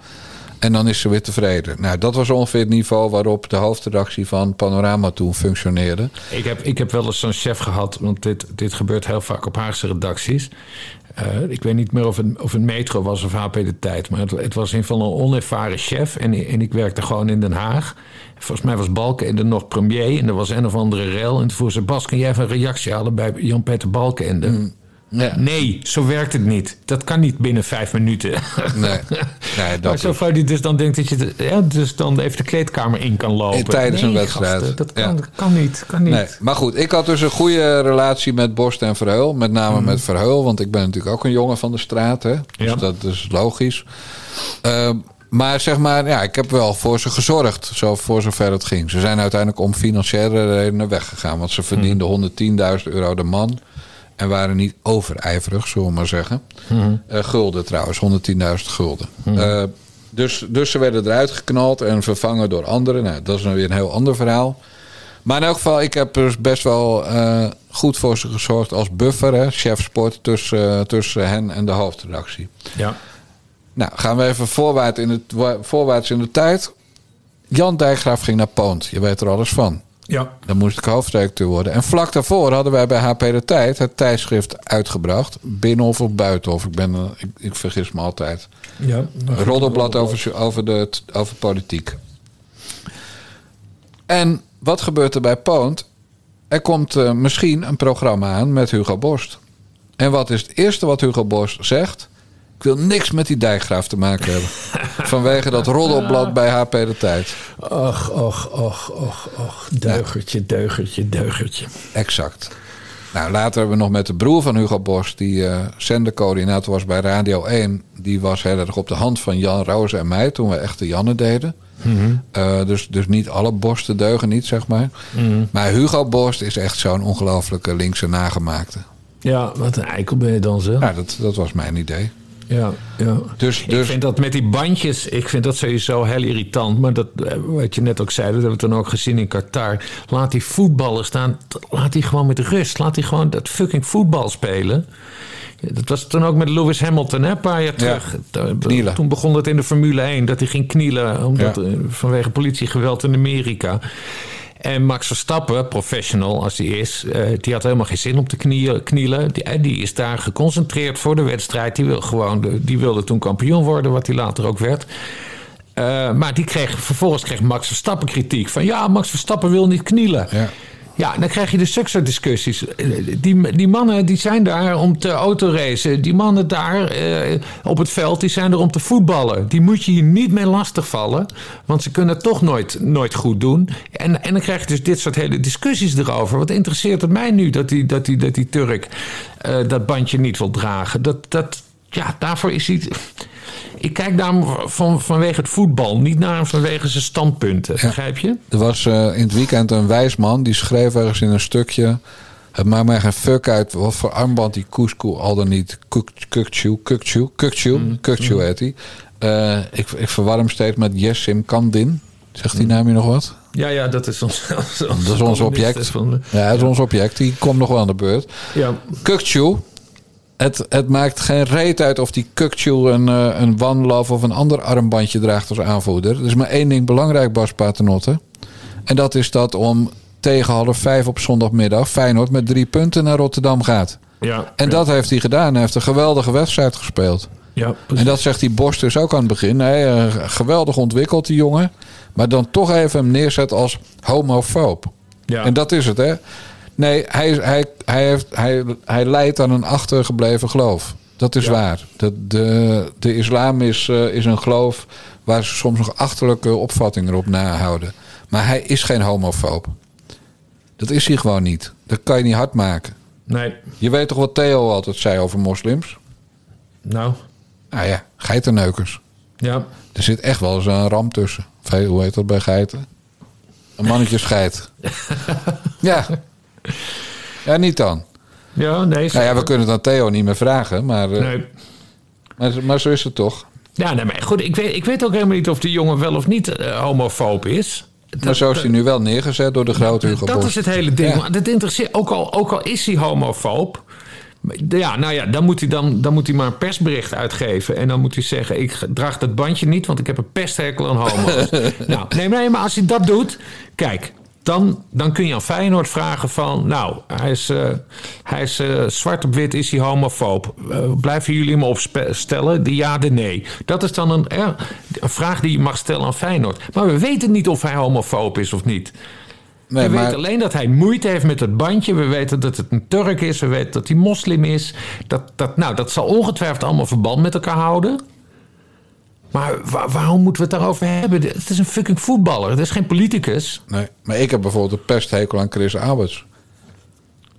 En dan is ze weer tevreden. Nou, dat was ongeveer het niveau waarop de hoofdredactie van Panorama toen functioneerde. Ik heb, ik heb wel eens zo'n chef gehad, want dit, dit gebeurt heel vaak op Haagse redacties. Eh, ik weet niet meer of het, of het Metro was of HP de Tijd, maar het, het was een van een onervaren chef. En, en ik werkte gewoon in Den Haag. Volgens mij was Balkenende nog premier en er was een of andere rel. En toen vroeg ze, Bas, kan jij even een reactie halen bij Jan-Peter Balkenende? Ja. Nee, zo werkt het niet. Dat kan niet binnen vijf minuten. Nee, nee Maar dat zo'n is- vrouw die dus dan denkt dat je de- ja, dus dan even de kleedkamer in kan lopen. Tijdens Nee, een wedstrijd. gasten, dat kan, Ja. kan niet. Kan niet. Nee, maar goed, ik had dus een goede relatie met Borst en Verheul. Met name met Verheul, want ik ben natuurlijk ook een jongen van de straat. Hè? Dus Ja. dat is logisch. Ehm, maar zeg maar, ja, ik heb wel voor ze gezorgd, zo, voor zover het ging. Ze zijn uiteindelijk om financiële redenen weggegaan. Want ze verdienden 110.000 euro de man. En waren niet overijverig, zullen we maar zeggen. Eh, gulden trouwens, 110.000 gulden. Eh, dus, dus ze werden eruit geknald en vervangen door anderen. Nou, dat is dan weer een heel ander verhaal. Maar in elk geval, ik heb dus best wel eh, goed voor ze gezorgd als buffer, hè, chef sport, tussen, tussen hen en de hoofdredactie. Ja. Nou, gaan we even voorwaarts in, het, voorwaarts in de tijd. Jan Dijkgraaf ging naar Poont. Je weet er alles van. Ja. Dan moest ik hoofdredacteur worden. En vlak daarvoor hadden wij bij HP De Tijd het tijdschrift uitgebracht. Binnenhof of buitenhof. Ik, ben, eh, ik, ik vergis me altijd. Ja. Een roddelblad over, over, de, over politiek. En wat gebeurt er bij Poont? Er komt eh, misschien een programma aan met Hugo Borst. En wat is het eerste wat Hugo Borst zegt? Ik wil niks met die dijkgraaf te maken hebben. Vanwege dat roddelblad bij HP De Tijd. Och, och, och, och, och. Deugertje, deugertje, deugertje. Exact. Nou, later hebben we nog met de broer van Hugo Borst, die eh zendercoördinator was bij Radio 1. Die was heel erg op de hand van Jan Roos en mij toen we echte Janne deden. Eh, dus, dus niet alle borsten deugen niet, zeg maar. Maar Hugo Borst is echt zo'n ongelofelijke linkse nagemaakte. Ja, wat een eikel ben je dan zo. Nou, dat, dat was mijn idee. Ja, ja. Dus, Ik dus vind dat met die bandjes, ik vind dat sowieso heel irritant. Maar dat, eh, wat je net ook zei, dat hebben we toen ook gezien in Qatar. Laat die voetballen staan, laat die gewoon met rust. Laat die gewoon dat fucking voetbal spelen. Dat was toen ook met Lewis Hamilton, hè, een paar jaar terug. Toen- knielen. Toen begon het in de Formule 1, dat hij ging knielen omdat, Ja. eh, vanwege politiegeweld in Amerika. En Max Verstappen, professional als hij is, eh, die had helemaal geen zin om te knielen. Die, eh, die is daar geconcentreerd voor de wedstrijd. Die, wil gewoon die wilde toen kampioen worden, wat hij later ook werd. Eh, maar die kreeg, vervolgens kreeg Max Verstappen kritiek. Van ja, Max Verstappen wil niet knielen. Ja. Ja, dan krijg je de zulke discussies. Die, die mannen die zijn daar om te autoracen. Die mannen daar eh, op het veld die zijn er om te voetballen. Die moet je hier niet mee lastigvallen. Want ze kunnen het toch nooit, nooit goed doen. En, en dan krijg je dus dit soort hele discussies erover. Wat interesseert het mij nu dat die, dat die, dat die Turk eh, dat bandje niet wil dragen? Dat, dat, ja, daarvoor is hij... Ik kijk naar hem van, vanwege het voetbal, niet naar hem vanwege zijn standpunten. Begrijp je? er was eh, in het weekend een wijs man die schreef ergens in een stukje. Het maakt mij geen fuck uit wat voor armband die Koeskoe al dan niet Kukchu, Kukchu, Kukchu, Kukchu heet hij. Eh, ik, ik verwar hem steeds met Jessim Kandin. Zegt die naam je nog wat? Ja, ja, dat is ons, Dat is ons object. Van de- Ja, dat is ons object. Die komt nog wel aan de beurt. ja. Kukchu. Het, het maakt geen reet uit of die Kukchu een, eh, een One Love of een ander armbandje draagt als aanvoerder. Er is maar één ding belangrijk, Bas Paternotte. En dat is dat om tegen half vijf op zondagmiddag Feyenoord met drie punten naar Rotterdam gaat. Ja, En dat heeft hij gedaan. Hij heeft een geweldige wedstrijd gespeeld. ja, En dat zegt die Bos dus ook aan het begin. Nee, eh, geweldig ontwikkeld, die jongen. Maar dan toch even hem neerzet als homofoob. ja. En dat is het, hè? Nee, hij, hij, hij, heeft, hij, hij leidt aan een achtergebleven geloof. Dat is Ja. waar. De, de, de islam is, eh, is een geloof waar ze soms nog achterlijke opvattingen op nahouden. Maar hij is geen homofoob. Dat is hij gewoon niet. Dat kan je niet hard maken. Nee, Je weet toch wat Theo altijd zei over moslims? nou, Nou ja, geitenneukers. ja. Er zit echt wel eens een ram tussen. Of hoe heet dat bij geiten? Een mannetje scheid. ja. Ja, niet dan. Ja, nee. Nou ja, we kunnen het aan Theo niet meer vragen, maar, eh, Nee. maar, maar zo is het toch. Ja, nee, maar goed, ik weet, ik weet ook helemaal niet of die jongen wel of niet eh, homofoob is. maar zo is hij nu wel neergezet door de grote Hugo Dat is het hele ding. Ja. Dat interesseert, ook al, ook al is hij homofoob. Ja, nou ja, dan moet, hij dan, dan moet hij maar een persbericht uitgeven. En dan moet hij zeggen: Ik draag dat bandje niet, want ik heb een pesthekel aan homo's. nou, nee, nee, maar als hij dat doet. Kijk, dan, dan kun je aan Feyenoord vragen: van, Nou, hij is, eh, hij is eh, zwart op wit, is hij homofoob? Eh, blijven jullie hem opstellen? De ja, de nee. Dat is dan een, een vraag die je mag stellen aan Feyenoord. Maar we weten niet of hij homofoob is of niet. Nee, we maar, weten alleen dat hij moeite heeft met het bandje. We weten dat het een Turk is. We weten dat hij moslim is. Dat, dat, nou, dat zal ongetwijfeld allemaal verband met elkaar houden. Maar wa- waarom moeten we het daarover hebben? Het is een fucking voetballer. Het is geen politicus. nee, maar ik heb bijvoorbeeld een pesthekel aan Chris Alberts.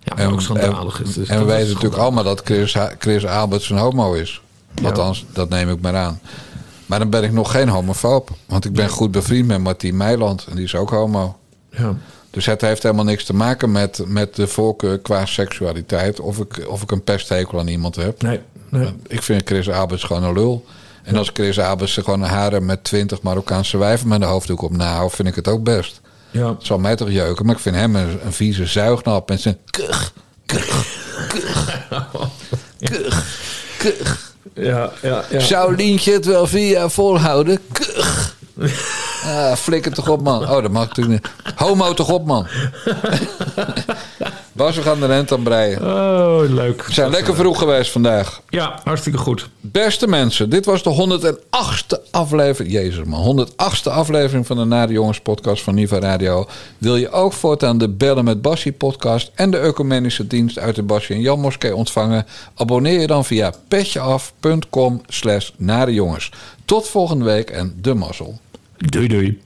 Ja, maar ook schandalig is. Dus en we weten natuurlijk allemaal dat Chris, Chris Alberts een homo is. Althans, dat neem ik maar aan. Maar dan ben ik nog geen homofoob. Want ik ben goed bevriend met Martien Meiland. En die is ook homo. Ja. Dus het heeft helemaal niks te maken met, met de voorkeur qua seksualiteit. Of ik, of ik een pesthekel aan iemand heb. Nee, nee. Ik vind Chris Alberts gewoon een lul. En als Chris er gewoon een haren met twintig Marokkaanse wijven met een hoofddoek op nahoudt, vind ik het ook best. Ja. Het zal mij toch jeuken, maar ik vind hem een, een vieze zuignap. En zijn kuch, kuch, kuch, kuch. Ja, ja, ja. Zou Lientje het wel vier jaar volhouden? Kuch. Ah, flikker toch op, man. Oh, dat mag natuurlijk niet. Homo toch op, man. Bas, we gaan de rent aan breien. Oh, leuk. We zijn lekker vroeg geweest vandaag. Ja, hartstikke goed. Beste mensen, dit was de 108ste aflevering. Jezus man, 108ste aflevering van de Nare Jongens podcast van Niva Radio. Wil je ook voortaan de Bellen met Bassie podcast en de ecumenische dienst uit de Bassie en Jan Moskee ontvangen? Abonneer je dan via petjeaf.com slash narejongens. Tot volgende week en de mazzel. Doei, doei.